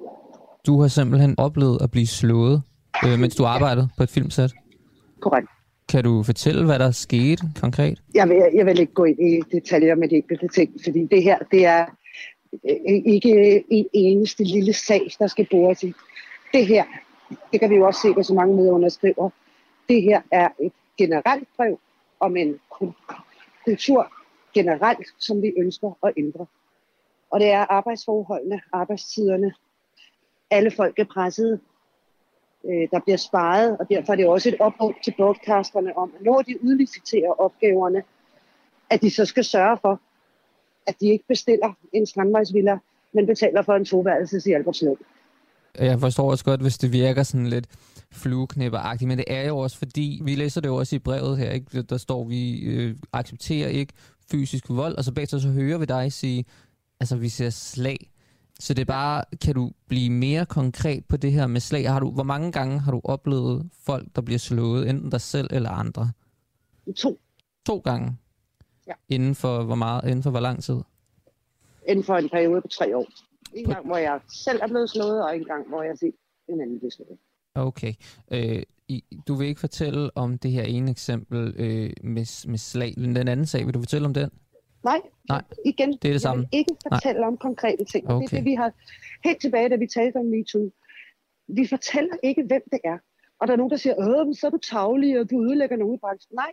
Du har simpelthen oplevet at blive slået, øh, mens du arbejdede ja. på et filmsæt? Korrekt. Kan du fortælle, hvad der skete konkret? Jeg vil, jeg vil ikke gå ind i detaljer med de enkelte ting, fordi det her det er øh, ikke en eneste lille sag, der skal bores i. Det her, det kan vi jo også se, hvad så mange medunderskriver. Det her er et generelt brev om en kultur generelt, som vi ønsker at ændre. Og det er arbejdsforholdene, arbejdstiderne. Alle folk er pressede. Øh, der bliver sparet, og derfor er det også et opråb til broadcasterne om, at når de udliciterer opgaverne, at de så skal sørge for, at de ikke bestiller en strandvejsvilla, men betaler for en toværelses i Albertslund. Jeg forstår også godt, hvis det virker sådan lidt flueknæpperagtigt, men det er jo også fordi, vi læser det jo også i brevet her, ikke? der står, vi øh, accepterer ikke fysisk vold, og så bagefter så hører vi dig sige, altså vi ser slag. Så det er bare, kan du blive mere konkret på det her med slag? Har du, hvor mange gange har du oplevet folk, der bliver slået, enten dig selv eller andre? To. To gange? Ja. Inden for hvor meget, inden for hvor lang tid? Inden for en periode på tre år. En gang, hvor jeg selv er blevet slået, og en gang, hvor jeg set en anden blive slået. Okay. Øh, i, du vil ikke fortælle om det her ene eksempel øh, med, med slag. Den anden sag, vil du fortælle om den? Nej, Nej, igen, det er det samme. jeg ikke fortælle Nej. om konkrete ting. Okay. Det er det, vi har helt tilbage, da vi talte om MeToo. Vi fortæller ikke, hvem det er. Og der er nogen, der siger, øh, så er du tavlig, og du ødelægger nogen i branchen. Nej,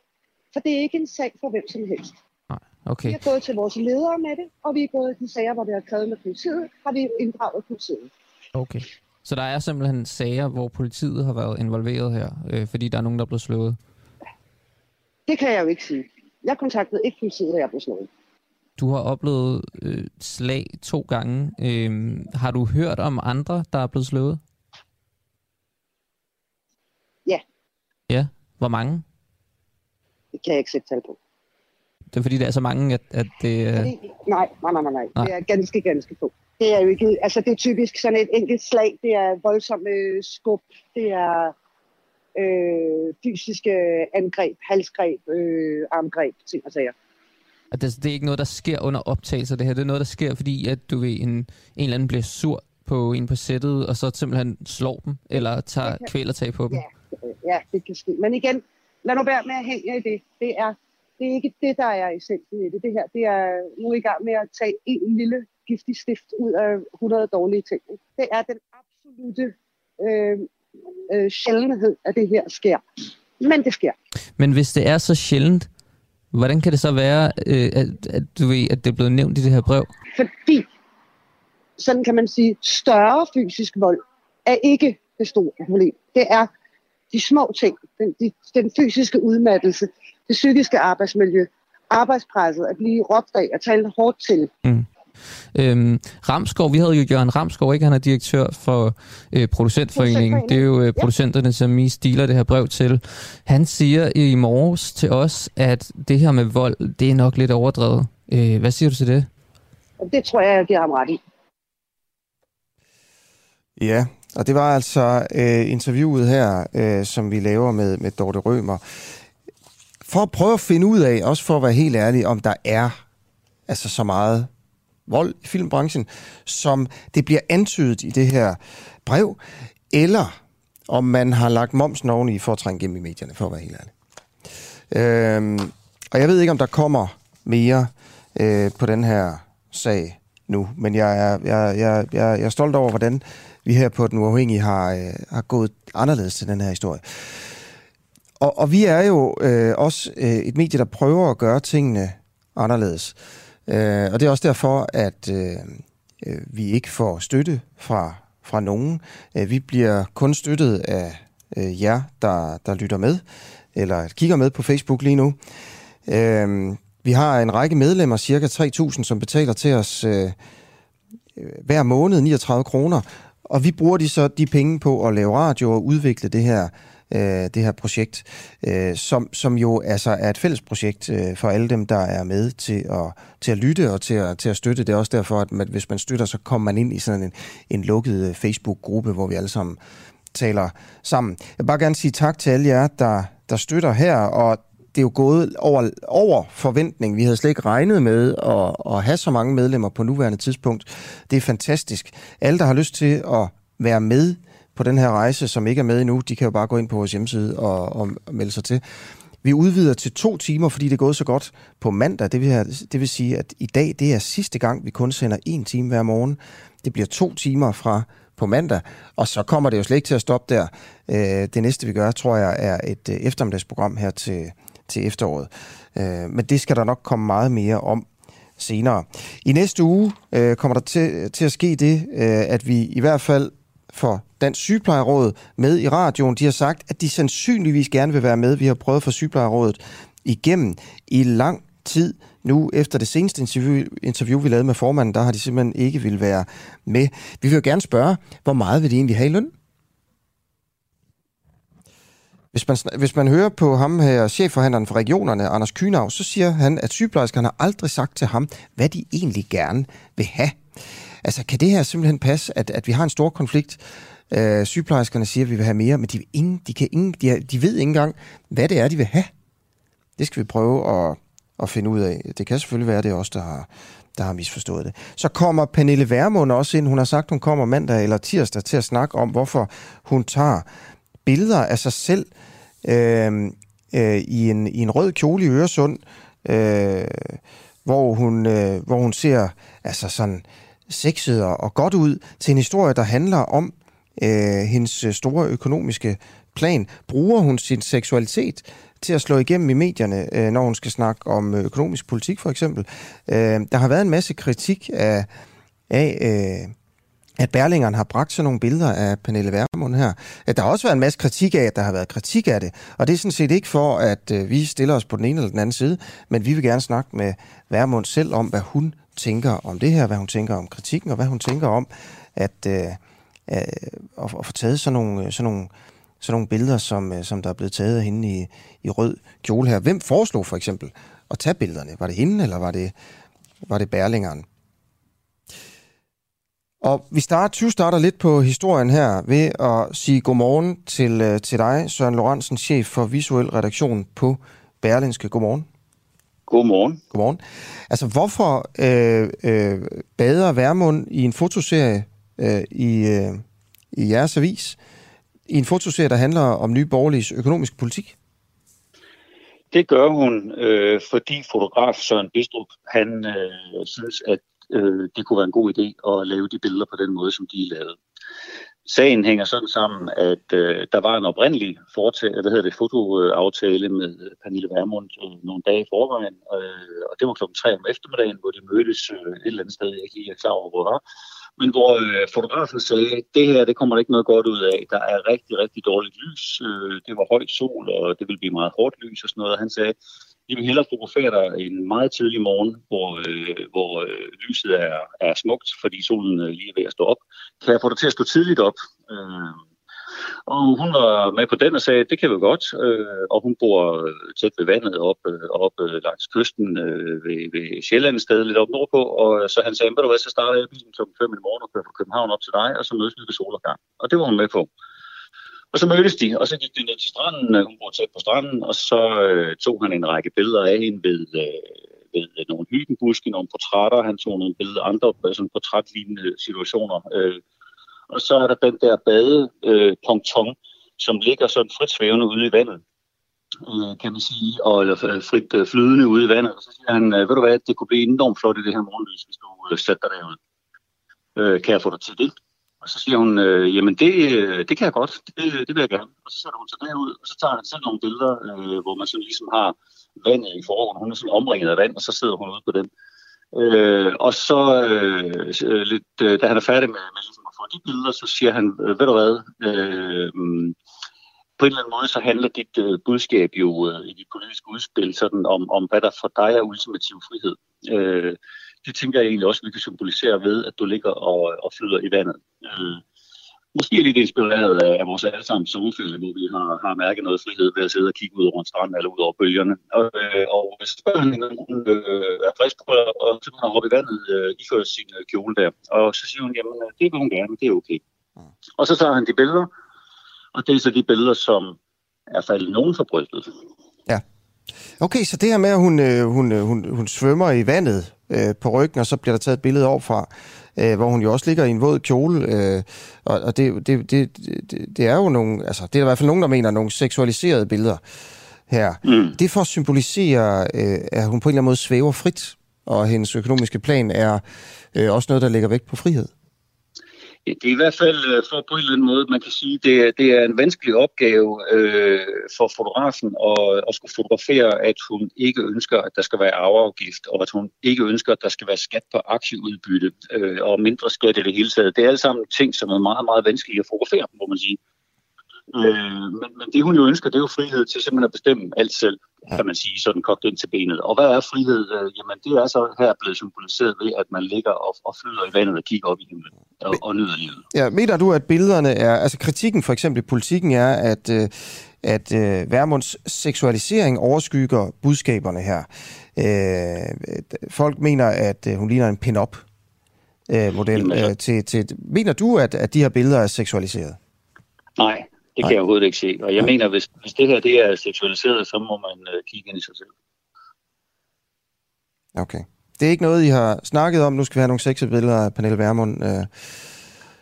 for det er ikke en sag for hvem som helst. Nej, okay. Vi har gået til vores ledere med det, og vi er gået til sager, hvor det har krævet med politiet, har vi inddraget politiet. Okay. Så der er simpelthen sager, hvor politiet har været involveret her, øh, fordi der er nogen, der er blevet slået? Det kan jeg jo ikke sige. Jeg kontaktede ikke politiet, da jeg blev slået. Du har oplevet øh, slag to gange. Øh, har du hørt om andre, der er blevet slået? Ja. Ja? Hvor mange? Det kan jeg ikke sætte tal på. Det er fordi, der er så mange, at, at det... Øh... Fordi, nej, nej, nej, nej, nej. Det er ganske, ganske få. Det er jo ikke... Altså, det er typisk sådan et enkelt slag. Det er voldsomme skub. Det er øh, fysiske angreb, halsgreb, øh, armgreb, ting og sager. At det, det er ikke noget, der sker under optagelse det her. Det er noget, der sker, fordi at du ved, en, en eller anden bliver sur på en på sættet, og så simpelthen slår dem, eller tager kan, kvælertag på dem. Ja, ja, det kan ske. Men igen, lad nu være med at hænge i det. Det er, det er ikke det, der er essensen i det. Det her, det er nu i gang med at tage en lille giftig stift ud af 100 dårlige ting. Det er den absolute øh, øh, sjældenhed, at det her sker. Men det sker. Men hvis det er så sjældent, hvordan kan det så være, øh, at, at, du ved, at det er blevet nævnt i det her brev? Fordi, sådan kan man sige, større fysisk vold er ikke det store problem. Det er de små ting, den, de, den fysiske udmattelse, det psykiske arbejdsmiljø, arbejdspresset, at blive råbt af, at tale hårdt til. Mm. Øhm, Ramskov, vi havde jo Jørgen Ramskov, ikke? Han er direktør for øh, Producentforeningen. Det er jo øh, producenterne, som I stiler det her brev til. Han siger i morges til os, at det her med vold, det er nok lidt overdrevet. Øh, hvad siger du til det? Det tror jeg, jeg giver ham ret i. Ja, og det var altså øh, interviewet her, øh, som vi laver med, med Dorte Rømer. For at prøve at finde ud af, også for at være helt ærlig, om der er altså så meget vold i filmbranchen, som det bliver antydet i det her brev, eller om man har lagt momsen oveni for at trænge gennem i medierne, for at være helt ærlig. Øhm, og jeg ved ikke, om der kommer mere øh, på den her sag nu, men jeg er, jeg, jeg, jeg, jeg er stolt over, hvordan vi her på Den Uafhængige har, øh, har gået anderledes til den her historie. Og, og vi er jo øh, også øh, et medie, der prøver at gøre tingene anderledes. Øh, og det er også derfor, at øh, øh, vi ikke får støtte fra, fra nogen. Øh, vi bliver kun støttet af øh, jer, der, der lytter med, eller kigger med på Facebook lige nu. Øh, vi har en række medlemmer, cirka 3.000, som betaler til os øh, øh hver måned 39 kroner, og vi bruger de så de penge på at lave radio og udvikle det her øh, det her projekt, øh, som, som jo altså er et fælles projekt øh, for alle dem, der er med til at, til at lytte og til at, til at støtte. Det er også derfor, at man, hvis man støtter, så kommer man ind i sådan en, en lukket øh, Facebook-gruppe, hvor vi alle sammen taler sammen. Jeg vil bare gerne sige tak til alle jer, der, der støtter her, og det er jo gået over, over forventning. Vi havde slet ikke regnet med at, at have så mange medlemmer på nuværende tidspunkt. Det er fantastisk. Alle, der har lyst til at være med på den her rejse, som ikke er med endnu, de kan jo bare gå ind på vores hjemmeside og, og melde sig til. Vi udvider til to timer, fordi det er gået så godt på mandag. Det vil, have, det vil sige, at i dag det er sidste gang, vi kun sender en time hver morgen. Det bliver to timer fra på mandag, og så kommer det jo slet ikke til at stoppe der. Øh, det næste, vi gør, tror jeg, er et øh, eftermiddagsprogram her til, til efteråret. Øh, men det skal der nok komme meget mere om senere. I næste uge øh, kommer der til, til at ske det, øh, at vi i hvert fald for Dansk Sygeplejeråd med i radioen. De har sagt, at de sandsynligvis gerne vil være med. Vi har prøvet for Sygeplejerådet igennem i lang tid. Nu efter det seneste interview, interview, vi lavede med formanden, der har de simpelthen ikke vil være med. Vi vil jo gerne spørge, hvor meget vil de egentlig have i løn? Hvis man, hvis man hører på ham her, chefforhandleren for regionerne, Anders Kynav, så siger han, at sygeplejerskerne har aldrig sagt til ham, hvad de egentlig gerne vil have. Altså, kan det her simpelthen passe, at, at vi har en stor konflikt? Øh, sygeplejerskerne siger, at vi vil have mere, men de, ingen, de, kan ingen, de, de ved ikke engang, hvad det er, de vil have. Det skal vi prøve at, at finde ud af. Det kan selvfølgelig være, at det er os, der har, der har misforstået det. Så kommer Pernille Værmund også ind. Hun har sagt, hun kommer mandag eller tirsdag til at snakke om, hvorfor hun tager billeder af sig selv øh, øh, i, en, i en rød kjole i Øresund, øh, hvor, hun, øh, hvor hun ser altså sådan sexet og, godt ud, til en historie, der handler om øh, hendes øh, store økonomiske plan. Bruger hun sin seksualitet til at slå igennem i medierne, øh, når hun skal snakke om øh, økonomisk politik for eksempel. Øh, der har været en masse kritik af, af øh, at Berlingeren har bragt sådan nogle billeder af Pernille Vermund her. At der har også været en masse kritik af, at der har været kritik af det. Og det er sådan set ikke for, at øh, vi stiller os på den ene eller den anden side, men vi vil gerne snakke med Vermund selv om, hvad hun tænker om det her, hvad hun tænker om kritikken, og hvad hun tænker om at, øh, øh, at, at få taget sådan nogle, sådan nogle, sådan nogle billeder, som, øh, som der er blevet taget af hende i, i rød kjole her. Hvem foreslog for eksempel at tage billederne? Var det hende, eller var det, var det Berlingeren? Og vi starter, 20 starter lidt på historien her ved at sige godmorgen til, øh, til dig, Søren Lorentzen, chef for visuel redaktion på Berlinske. Godmorgen. Godmorgen. Godmorgen. Altså, hvorfor øh, øh, bader Værmund i en fotoserie øh, i, øh, i jeres avis, i en fotoserie, der handler om nye borgerliges økonomisk politik? Det gør hun, øh, fordi fotograf Søren Bistrup, han øh, synes, at øh, det kunne være en god idé at lave de billeder på den måde, som de lavede. Sagen hænger sådan sammen, at øh, der var en oprindelig fortale, hvad hedder det, fotoaftale med Pernille Vermund øh, nogle dage i forvejen, øh, og det var klokken 3 om eftermiddagen, hvor de mødtes øh, et eller andet sted, jeg ikke er klar over, hvor det var. Men hvor øh, fotografen sagde, det her, det kommer der ikke noget godt ud af. Der er rigtig, rigtig dårligt lys. Øh, det var højt sol, og det vil blive meget hårdt lys og sådan noget. Og han sagde, vi vil hellere fotografere dig en meget tidlig morgen, hvor, øh, hvor øh, lyset er, er smukt, fordi solen øh, lige er ved at stå op. Kan jeg få dig til at stå tidligt op? Øh, og hun var med på den og sagde, det kan vi godt. Øh, og hun bor øh, tæt ved vandet op, øh, op øh, langs kysten øh, ved, ved Sjælland sted lidt op nordpå. Og så han sagde, ved du hvad, så starter jeg bilen kl. 5 i morgen og kører fra København op til dig, og så mødes vi ved solopgang. Og det var hun med på. Og så mødtes de, og så gik de ned til stranden, hun bor tæt på stranden, og så øh, tog han en række billeder af hende ved, øh, ved nogle hyggenbuske, nogle portrætter, han tog nogle billeder andre sådan portrætlignende situationer. Øh, og så er der den der bade øh, ponton, som ligger sådan frit svævende ude i vandet, øh, kan man sige, og, eller øh, frit øh, flydende ude i vandet. Og så siger han, øh, ved du hvad, det kunne blive enormt flot i det her morgenlys, hvis du øh, sætter dig derud. Øh, kan jeg få dig til det? Og så siger hun, øh, jamen det, øh, det kan jeg godt, det, det vil jeg gerne. Og så sætter hun sig derud, og så tager han selv nogle billeder, øh, hvor man sådan ligesom har vandet i forhånden. Hun er sådan omringet af vand, og så sidder hun ude på den. Øh, og så øh, øh lidt, øh, da han er færdig med, med ligesom de billeder, så siger han, øh, ved du hvad, øh, på en eller anden måde, så handler dit øh, budskab jo øh, i dit politiske udspil sådan om, om, hvad der for dig er ultimativ frihed. Øh, det tænker jeg egentlig også, vi kan symbolisere ved, at du ligger og, øh, og flyder i vandet. Øh, måske lidt inspireret af, af vores allesammens sommerferie, hvor vi har, har mærket noget frihed ved at sidde og kigge ud over en strand eller ud over bølgerne. Og, øh, og så spørger han, om hun øh, er frisk på at simpelthen hoppe i vandet, øh, ifører sin øh, kjole der. Og så siger hun, jamen det vil hun gerne, det er okay. Mm. Og så tager han de billeder, og det er så de billeder, som er faldet nogen for brystet. Ja. Okay, så det her med, at hun, øh, hun, øh, hun, hun svømmer i vandet øh, på ryggen, og så bliver der taget et billede op fra, øh, hvor hun jo også ligger i en våd kjole. Øh, og og det, det, det, det, det er jo nogle, altså det er i hvert fald nogen, der mener nogle seksualiserede billeder her. Mm. Det for at symbolisere, øh, at hun på en eller anden måde svæver frit, og hendes økonomiske plan er øh, også noget, der lægger vægt på frihed. Det er i hvert fald øh, for på en eller anden måde, man kan sige, det er, det er en vanskelig opgave øh, for fotografen at, at skulle fotografere, at hun ikke ønsker, at der skal være arveafgift, og at hun ikke ønsker, at der skal være skat på aktieudbytte øh, og mindre skat i det hele taget. Det er alle sammen ting, som er meget, meget vanskelige at fotografere, må man sige. Øh, men, men det hun jo ønsker, det er jo frihed til simpelthen at bestemme alt selv, kan man sige, sådan kogt ind til benet. Og hvad er frihed? Øh, jamen det er så her blevet symboliseret ved, at man ligger og, og flyder i vandet og kigger op i himlen og, og nyder livet. Ja, mener du, at billederne er... Altså kritikken for eksempel i politikken er, at, øh, at øh, Værmunds seksualisering overskygger budskaberne her. Øh, folk mener, at øh, hun ligner en pin-up øh, model. Jamen, altså- Øh, til, til, mener du, at, at de her billeder er seksualiseret? Nej, det kan jeg overhovedet ikke se. Og jeg mener, hvis, hvis det her det er seksualiseret, så må man øh, kigge ind i sig selv. Okay. Det er ikke noget, I har snakket om. Nu skal vi have nogle sexede billeder af Pernille Vermund. Øh,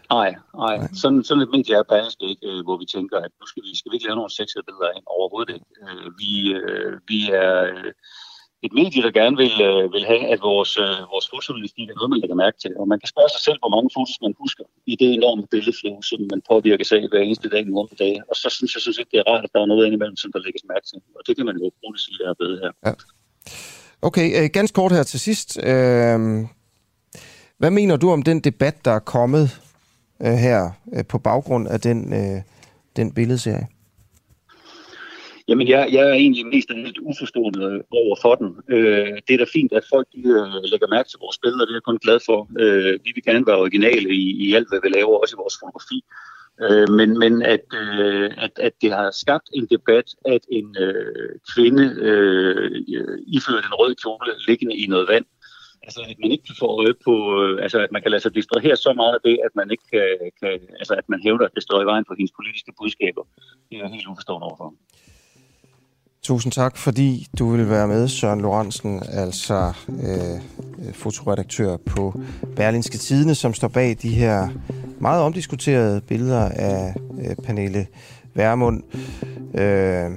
Nej, nej. Sådan, sådan et medie er Berlingske ikke, øh, hvor vi tænker, at nu skal vi, skal vi ikke lave nogle sexede billeder ind overhovedet ikke. Øh, vi, øh, vi er øh, et medie, der gerne vil, øh, vil have, at vores, øh, vores fotojournalistik er noget, man lægger mærke til. Og man kan spørge sig selv, hvor mange fotos man husker i det enorme billedflow, som man påvirker sig hver eneste dag, nogle dage. Og så synes jeg synes ikke, det er rart, at der er noget indimellem, som der lægges mærke til. Og det kan man jo bruge sige, der er bedre her. Ja. Okay, øh, ganske kort her til sidst. Øh, hvad mener du om den debat, der er kommet øh, her øh, på baggrund af den, øh, den billedserie? Jamen, jeg, jeg er egentlig mest af lidt uforstående over for den. Øh, det er da fint, at folk de, øh, lægger mærke til vores billeder, det er jeg kun glad for. Øh, vi vil gerne være originale i, i alt, hvad vi laver, også i vores fotografi. Øh, men men at, øh, at, at det har skabt en debat, at en øh, kvinde øh, ifører en rød kjole liggende i noget vand, altså at man ikke får øje på, øh, altså at man kan lade sig distrahere så meget af det, at man ikke kan, kan altså at man hævder, at det står i vejen for hendes politiske budskaber. Det er jeg helt uforstående overfor. Tusind tak, fordi du vil være med, Søren Lorentzen, altså øh, fotoredaktør på Berlinske Tidene, som står bag de her meget omdiskuterede billeder af øh, Pernille Værmund. Øh,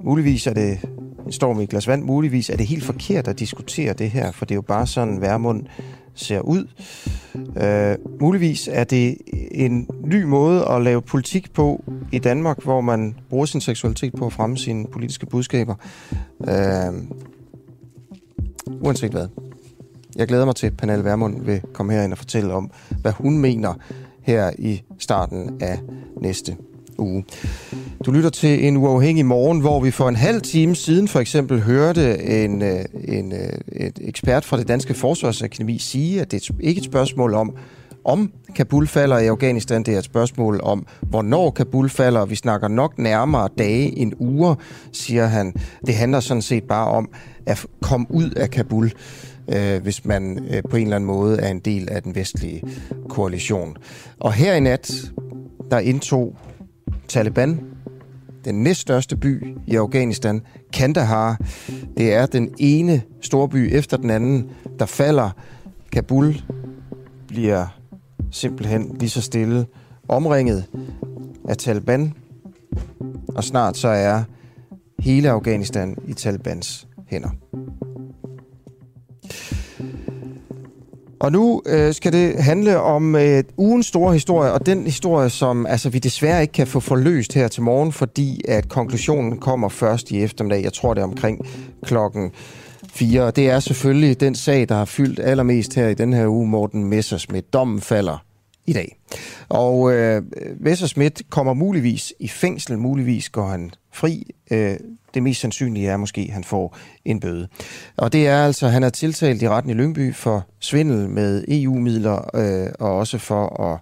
muligvis er det en storm i et glas vand, muligvis er det helt forkert at diskutere det her, for det er jo bare sådan, Værmund ser ud. Øh, muligvis er det en ny måde at lave politik på i Danmark, hvor man bruger sin seksualitet på at fremme sine politiske budskaber. Øh, uanset hvad. Jeg glæder mig til, at Pernille Vermund vil komme herind og fortælle om, hvad hun mener her i starten af næste uge. Du lytter til en uafhængig morgen, hvor vi for en halv time siden for eksempel hørte en, øh, en, øh, et ekspert fra det danske forsvarsakademi sige, at det er ikke et spørgsmål om, om Kabul falder i Afghanistan. Det er et spørgsmål om, hvornår Kabul falder. og Vi snakker nok nærmere dage end uger, siger han. Det handler sådan set bare om at komme ud af Kabul, øh, hvis man øh, på en eller anden måde er en del af den vestlige koalition. Og her i nat, der indtog Taliban den næststørste by i Afghanistan, Kandahar. Det er den ene storby efter den anden, der falder. Kabul bliver simpelthen lige så stille omringet af Taliban, og snart så er hele Afghanistan i Talibans hænder. Og nu øh, skal det handle om øh, ugens store historie, og den historie, som altså, vi desværre ikke kan få forløst her til morgen, fordi at konklusionen kommer først i eftermiddag. Jeg tror, det er omkring klokken 4. Det er selvfølgelig den sag, der har fyldt allermest her i den her uge, Morten Messersmith. Dommen falder i dag. Og øh, Messerschmidt kommer muligvis i fængsel, muligvis går han fri. Øh, det mest sandsynlige er måske, at han får en bøde. Og det er altså, han er tiltalt i retten i Lyngby for svindel med EU-midler øh, og også for, at,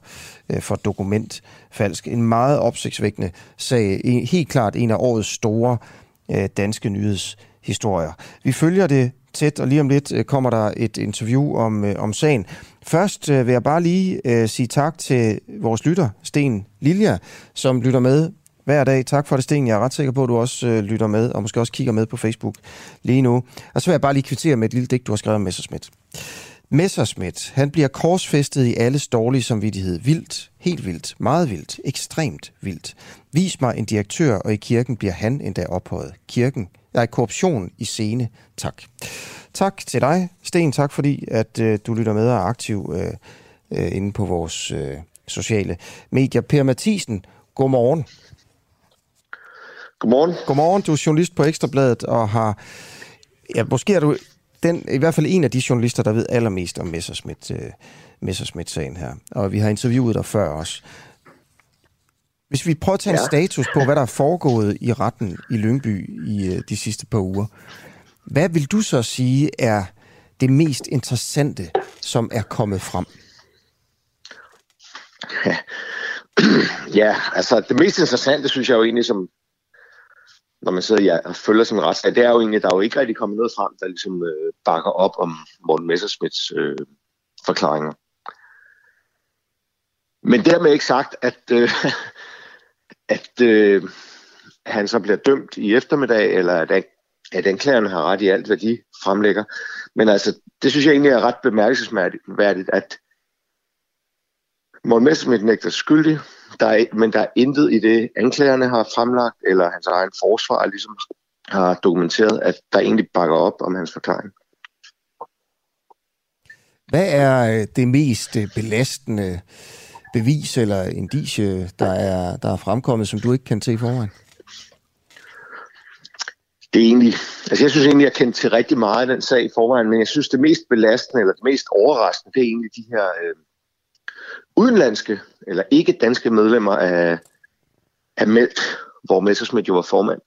øh, for dokumentfalsk. En meget opsigtsvækkende sag. En, helt klart en af årets store øh, danske nyhedshistorier. Vi følger det tæt, og lige om lidt øh, kommer der et interview om, øh, om sagen. Først øh, vil jeg bare lige øh, sige tak til vores lytter, Sten Lilja, som lytter med hver dag. Tak for det, Sten. Jeg er ret sikker på, at du også øh, lytter med, og måske også kigger med på Facebook lige nu. Og så vil jeg bare lige kvittere med et lille digt, du har skrevet om Messerschmidt. Messerschmidt, han bliver korsfæstet i alles dårlige samvittighed. Vildt, helt vildt, meget vildt, ekstremt vildt. Vis mig en direktør, og i kirken bliver han endda ophøjet. Kirken er korruption i scene. Tak. Tak til dig, Sten. Tak fordi, at øh, du lytter med og er aktiv øh, øh, inde på vores øh, sociale medier. Per Mathisen, godmorgen. Godmorgen. Godmorgen, du er journalist på Ekstrabladet og har, ja, måske er du den, i hvert fald en af de journalister, der ved allermest om Messerschmidt, uh, Messerschmidt-sagen her. Og vi har interviewet dig før også. Hvis vi prøver at tage ja. en status på, hvad der er foregået i retten i Lyngby i uh, de sidste par uger. Hvad vil du så sige er det mest interessante, som er kommet frem? Ja, ja altså det mest interessante, synes jeg jo egentlig, som når man sidder ja, og følger sådan en retssag, det er jo egentlig, der er jo ikke rigtig kommet noget frem, der ligesom øh, bakker op om Morten Messersmiths øh, forklaringer. Men dermed ikke sagt, at, øh, at øh, han så bliver dømt i eftermiddag, eller at, at anklagerne har ret i alt, hvad de fremlægger. Men altså, det synes jeg egentlig er ret bemærkelsesværdigt, at Morten Messersmith nægter skyldig, der er, men der er intet i det, anklagerne har fremlagt, eller hans egen forsvar ligesom har dokumenteret, at der egentlig bakker op om hans forklaring. Hvad er øh, det mest øh, belastende bevis eller indicie, der er, der er fremkommet, som du ikke kan se i forvejen? Det er egentlig, altså jeg synes egentlig, jeg kendte til rigtig meget af den sag i forvejen, men jeg synes det mest belastende, eller det mest overraskende, det er egentlig de her øh, udenlandske eller ikke danske medlemmer af, af Meldt, hvor Messersmith jo var formand,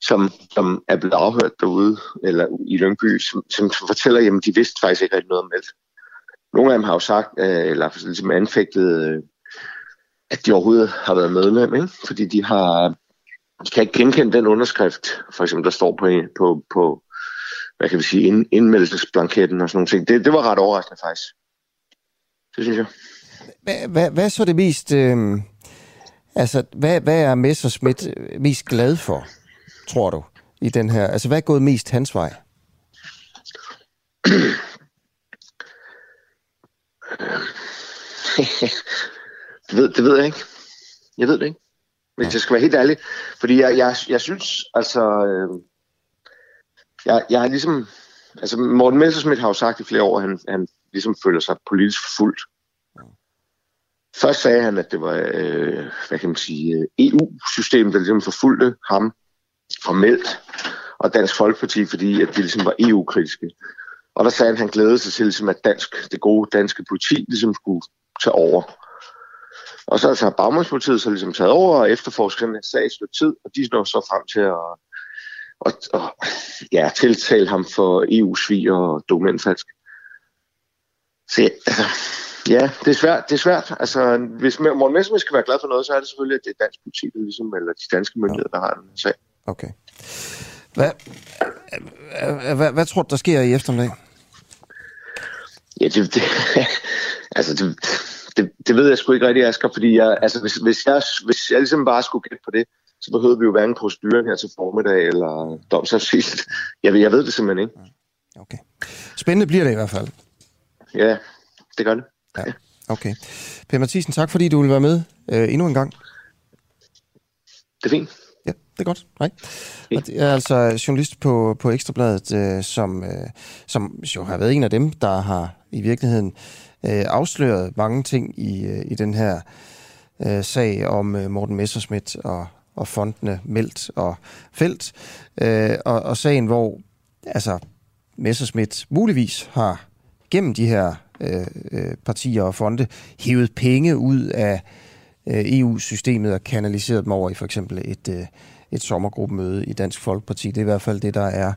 som, som er blevet afhørt derude, eller i Lyngby, som, som fortæller, at de vidste faktisk ikke rigtig noget om Meldt. Nogle af dem har jo sagt, øh, eller ligesom anfægtet, øh, at de overhovedet har været medlem, ikke? fordi de har de kan ikke genkende den underskrift, for eksempel, der står på, på, på hvad kan vi sige, ind, indmeldelsesblanketten og sådan nogle ting. Det, det var ret overraskende faktisk. Det synes jeg. Hvad, hvad, så det mest... Øh, altså, hvad, hvad er Messerschmidt mest glad for, tror du, i den her? Altså, hvad er gået mest hans vej? det, ved, det ved jeg ikke. Jeg ved det ikke. Hvis jeg skal være helt ærlig. Fordi jeg, jeg, jeg synes, altså... Øh, jeg, jeg er ligesom... Altså, Morten Messerschmidt har jo sagt i flere år, at han, han ligesom føler sig politisk fuldt. Først sagde han, at det var øh, hvad kan man sige, EU-systemet, der ligesom forfulgte ham formelt, og Dansk Folkeparti, fordi at de ligesom var EU-kritiske. Og der sagde han, at han glædede sig til, ligesom, at dansk, det gode danske politi ligesom skulle tage over. Og så har bagmandspolitiet så ligesom taget over og efterforsket den her sag et tid, og de når så frem til at og, og, ja, tiltale ham for EU-svig og dokumentfalsk. Så altså, Ja, det er svært. Det er svært. Altså, hvis Morten Messerschmidt skal være glad for noget, så er det selvfølgelig, at det er dansk politi, ligesom, eller de danske myndigheder, der har den sag. Okay. Hvad, hvad, hvad, tror du, der sker i eftermiddag? Ja, det, det, altså, det, det, det ved jeg sgu ikke rigtig, Asger, fordi jeg, altså, hvis, hvis, jeg, hvis jeg ligesom bare skulle gætte på det, så behøvede vi jo hverken proceduren her til formiddag eller domsafsigelse. Jeg, jeg ved det simpelthen ikke. Okay. Spændende bliver det i hvert fald. Ja, det gør det. Ja, okay. Per Mathisen, tak fordi du vil være med øh, endnu en gang. Det er fint. Det er godt. Nej. Og det er altså journalist på, på Ekstrabladet, øh, som, øh, som jo har været en af dem, der har i virkeligheden øh, afsløret mange ting i, øh, i den her øh, sag om øh, Morten Messerschmidt og, og fondene Meldt og Felt. Øh, og, og sagen, hvor altså, Messerschmidt muligvis har gennem de her øh, øh, partier og fonde hævet penge ud af øh, EU-systemet og kanaliseret dem over i for eksempel et, øh, et sommergruppemøde i Dansk Folkeparti. Det er i hvert fald det, der er,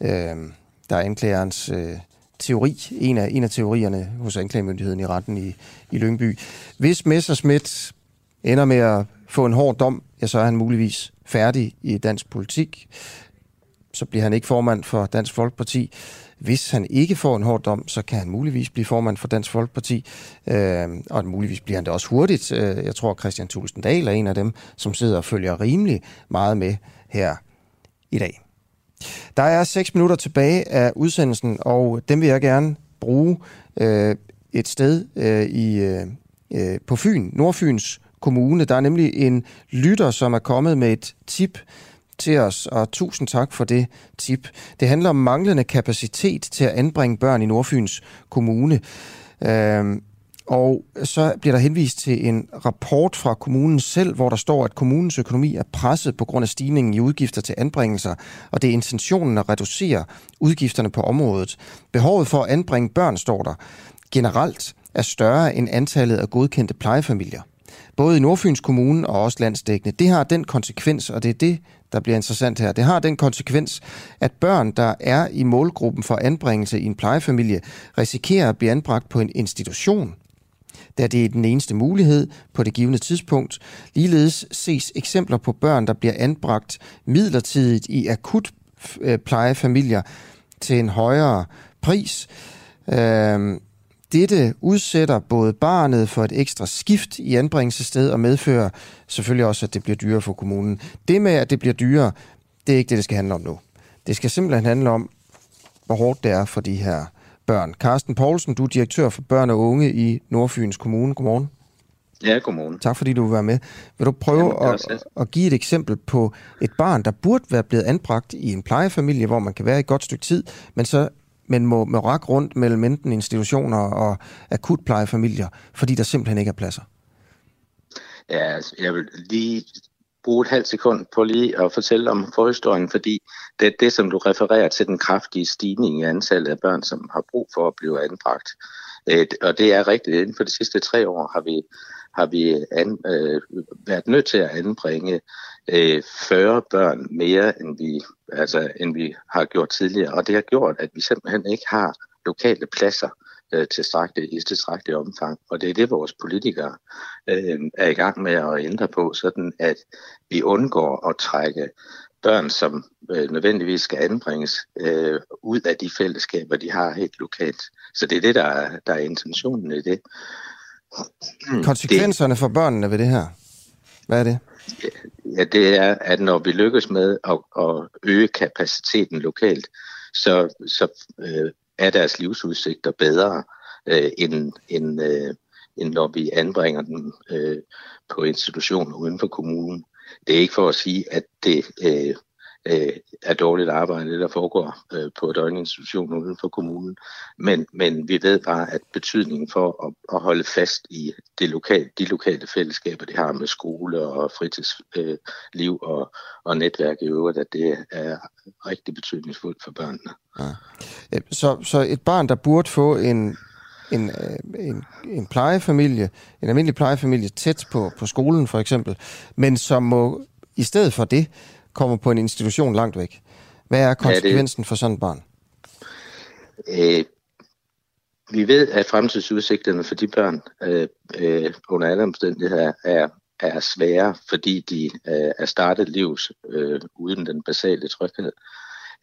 øh, der er anklagerens øh, teori, en af, en af teorierne hos anklagemyndigheden i retten i, i Lyngby. Hvis Messerschmidt ender med at få en hård dom, ja, så er han muligvis færdig i dansk politik. Så bliver han ikke formand for Dansk Folkeparti. Hvis han ikke får en hård dom, så kan han muligvis blive formand for Dansk Folkeparti, øh, og muligvis bliver han det også hurtigt. Øh, jeg tror, Christian Tulsendal er en af dem, som sidder og følger rimelig meget med her i dag. Der er 6 minutter tilbage af udsendelsen, og dem vil jeg gerne bruge øh, et sted øh, i øh, øh på Fyn, Nordfyns Kommune. Der er nemlig en lytter, som er kommet med et tip til os, og tusind tak for det tip. Det handler om manglende kapacitet til at anbringe børn i Nordfyns Kommune. Øhm, Og så bliver der henvist til en rapport fra kommunen selv, hvor der står, at kommunens økonomi er presset på grund af stigningen i udgifter til anbringelser, og det er intentionen at reducere udgifterne på området. Behovet for at anbringe børn, står der, generelt er større end antallet af godkendte plejefamilier. Både i Nordfyns Kommune og også landsdækkende. Det har den konsekvens, og det er det, der bliver interessant her. Det har den konsekvens, at børn, der er i målgruppen for anbringelse i en plejefamilie, risikerer at blive anbragt på en institution, da det er den eneste mulighed på det givende tidspunkt. Ligeledes ses eksempler på børn, der bliver anbragt midlertidigt i akut øh, plejefamilier til en højere pris. Øhm, dette udsætter både barnet for et ekstra skift i anbringelsessted og medfører selvfølgelig også, at det bliver dyrere for kommunen. Det med, at det bliver dyrere, det er ikke det, det skal handle om nu. Det skal simpelthen handle om, hvor hårdt det er for de her børn. Carsten Poulsen, du er direktør for børn og unge i Nordfyns Kommune. Godmorgen. Ja, godmorgen. Tak fordi du vil være med. Vil du prøve Jamen, at, at give et eksempel på et barn, der burde være blevet anbragt i en plejefamilie, hvor man kan være i et godt stykke tid, men så men må, må række rundt mellem enten institutioner og akutplejefamilier, fordi der simpelthen ikke er pladser? Ja, altså, jeg vil lige bruge et halvt sekund på lige at fortælle om forhistorien, fordi det er det, som du refererer til, den kraftige stigning i antallet af børn, som har brug for at blive anbragt. Øh, og det er rigtigt. Inden for de sidste tre år har vi, har vi an, øh, været nødt til at anbringe øh, 40 børn mere, end vi, altså, end vi har gjort tidligere. Og det har gjort, at vi simpelthen ikke har lokale pladser øh, tilstrækkeligt, i tilstrækkeligt omfang. Og det er det, vores politikere øh, er i gang med at ændre på, sådan at vi undgår at trække børn, som øh, nødvendigvis skal anbringes, øh, ud af de fællesskaber, de har helt lokalt. Så det er det, der er, der er intentionen i det. Konsekvenserne det, for børnene ved det her, hvad er det? At det er, at når vi lykkes med at, at øge kapaciteten lokalt, så, så øh, er deres livsudsigter bedre, øh, end, end, øh, end når vi anbringer dem øh, på institutioner uden for kommunen. Det er ikke for at sige, at det øh, øh, er dårligt arbejde, det der foregår øh, på døgninstitutioner uden for kommunen. Men, men vi ved bare, at betydningen for at, at holde fast i det lokale, de lokale fællesskaber, det har med skole og fritidsliv øh, og, og netværk i øvrigt, at det er rigtig betydningsfuldt for børnene. Ja. Så, så et barn, der burde få en, en, øh, en, en plejefamilie, en almindelig plejefamilie tæt på, på skolen for eksempel, men som må i stedet for det kommer på en institution langt væk. Hvad er konsekvensen ja, det... for sådan et barn? Øh, vi ved, at fremtidsudsigterne for de børn øh, øh, under alle omstændigheder er, er svære, fordi de øh, er startet livs øh, uden den basale tryghed.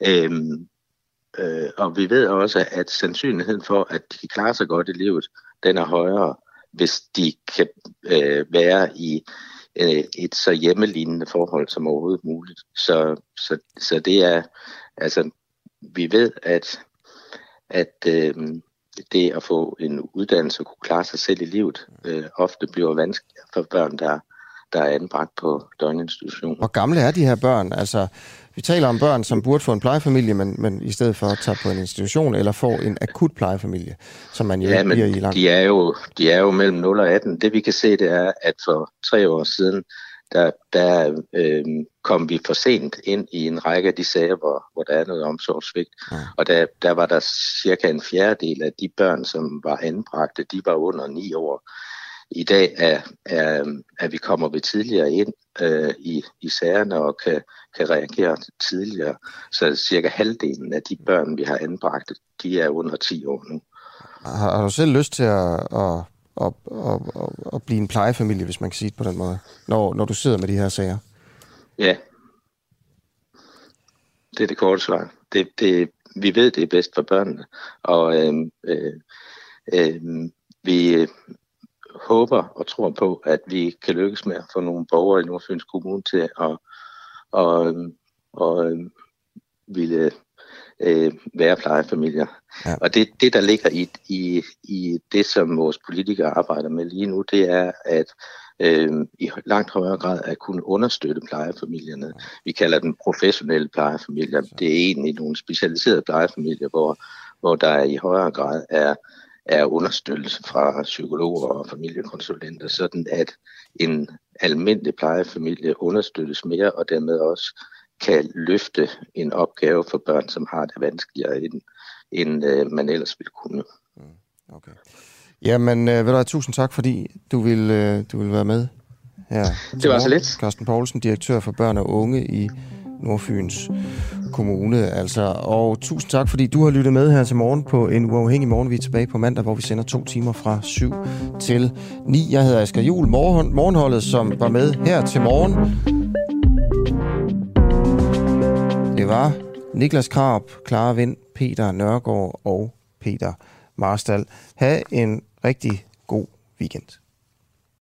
Øh, øh, og vi ved også, at sandsynligheden for, at de klarer sig godt i livet, den er højere, hvis de kan øh, være i øh, et så hjemmelignende forhold som overhovedet muligt. Så, så, så det er, altså, vi ved, at, at øh, det at få en uddannelse og kunne klare sig selv i livet, øh, ofte bliver vanskeligere for børn, der, der er anbragt på døgninstitutioner. Hvor gamle er de her børn? Altså, vi taler om børn, som burde få en plejefamilie, men, men i stedet for at tage på en institution eller få en akut plejefamilie, som man jo ja, ikke bliver i langt. De er, jo, de er jo mellem 0 og 18. Det vi kan se, det er, at for tre år siden, der, der øh, kom vi for sent ind i en række af de sager, hvor, hvor der er noget omsorgsvigt. Ja. Og der, der var der cirka en fjerdedel af de børn, som var anbragte, de var under ni år. I dag er, er, er vi kommer vi tidligere ind øh, i, i sagerne og kan, kan reagere tidligere. Så cirka halvdelen af de børn, vi har anbragt, de er under 10 år nu. Har, har du selv lyst til at, at, at, at, at, at blive en plejefamilie, hvis man kan sige det på den måde, når, når du sidder med de her sager? Ja. Det er det korte svar. Det, det, vi ved, det er bedst for børnene. Og øh, øh, øh, vi, håber og tror på, at vi kan lykkes med at få nogle borgere i Nordfyns Kommune til at, at, at ville øh, være plejefamilier. Ja. Og det, det, der ligger i, i, i det, som vores politikere arbejder med lige nu, det er, at øh, i langt højere grad at kunne understøtte plejefamilierne. Vi kalder dem professionelle plejefamilier. Det er egentlig nogle specialiserede plejefamilier, hvor, hvor der i højere grad er er understøttelse fra psykologer og familiekonsulenter, sådan at en almindelig plejefamilie understøttes mere, og dermed også kan løfte en opgave for børn, som har det vanskeligere, end, end øh, man ellers ville kunne. Mm, okay. Jamen, øh, ved du, tusind tak, fordi du vil, øh, du vil være med her. Det var så lidt. Carsten Poulsen, direktør for børn og unge i Nordfyns Kommune. Altså. Og tusind tak, fordi du har lyttet med her til morgen på en uafhængig morgen. Vi er tilbage på mandag, hvor vi sender to timer fra 7 til 9. Jeg hedder Asger Juhl, morgen, morgenholdet, som var med her til morgen. Det var Niklas Krab, Clara Vind, Peter Nørgaard og Peter Marstal. Ha' en rigtig god weekend.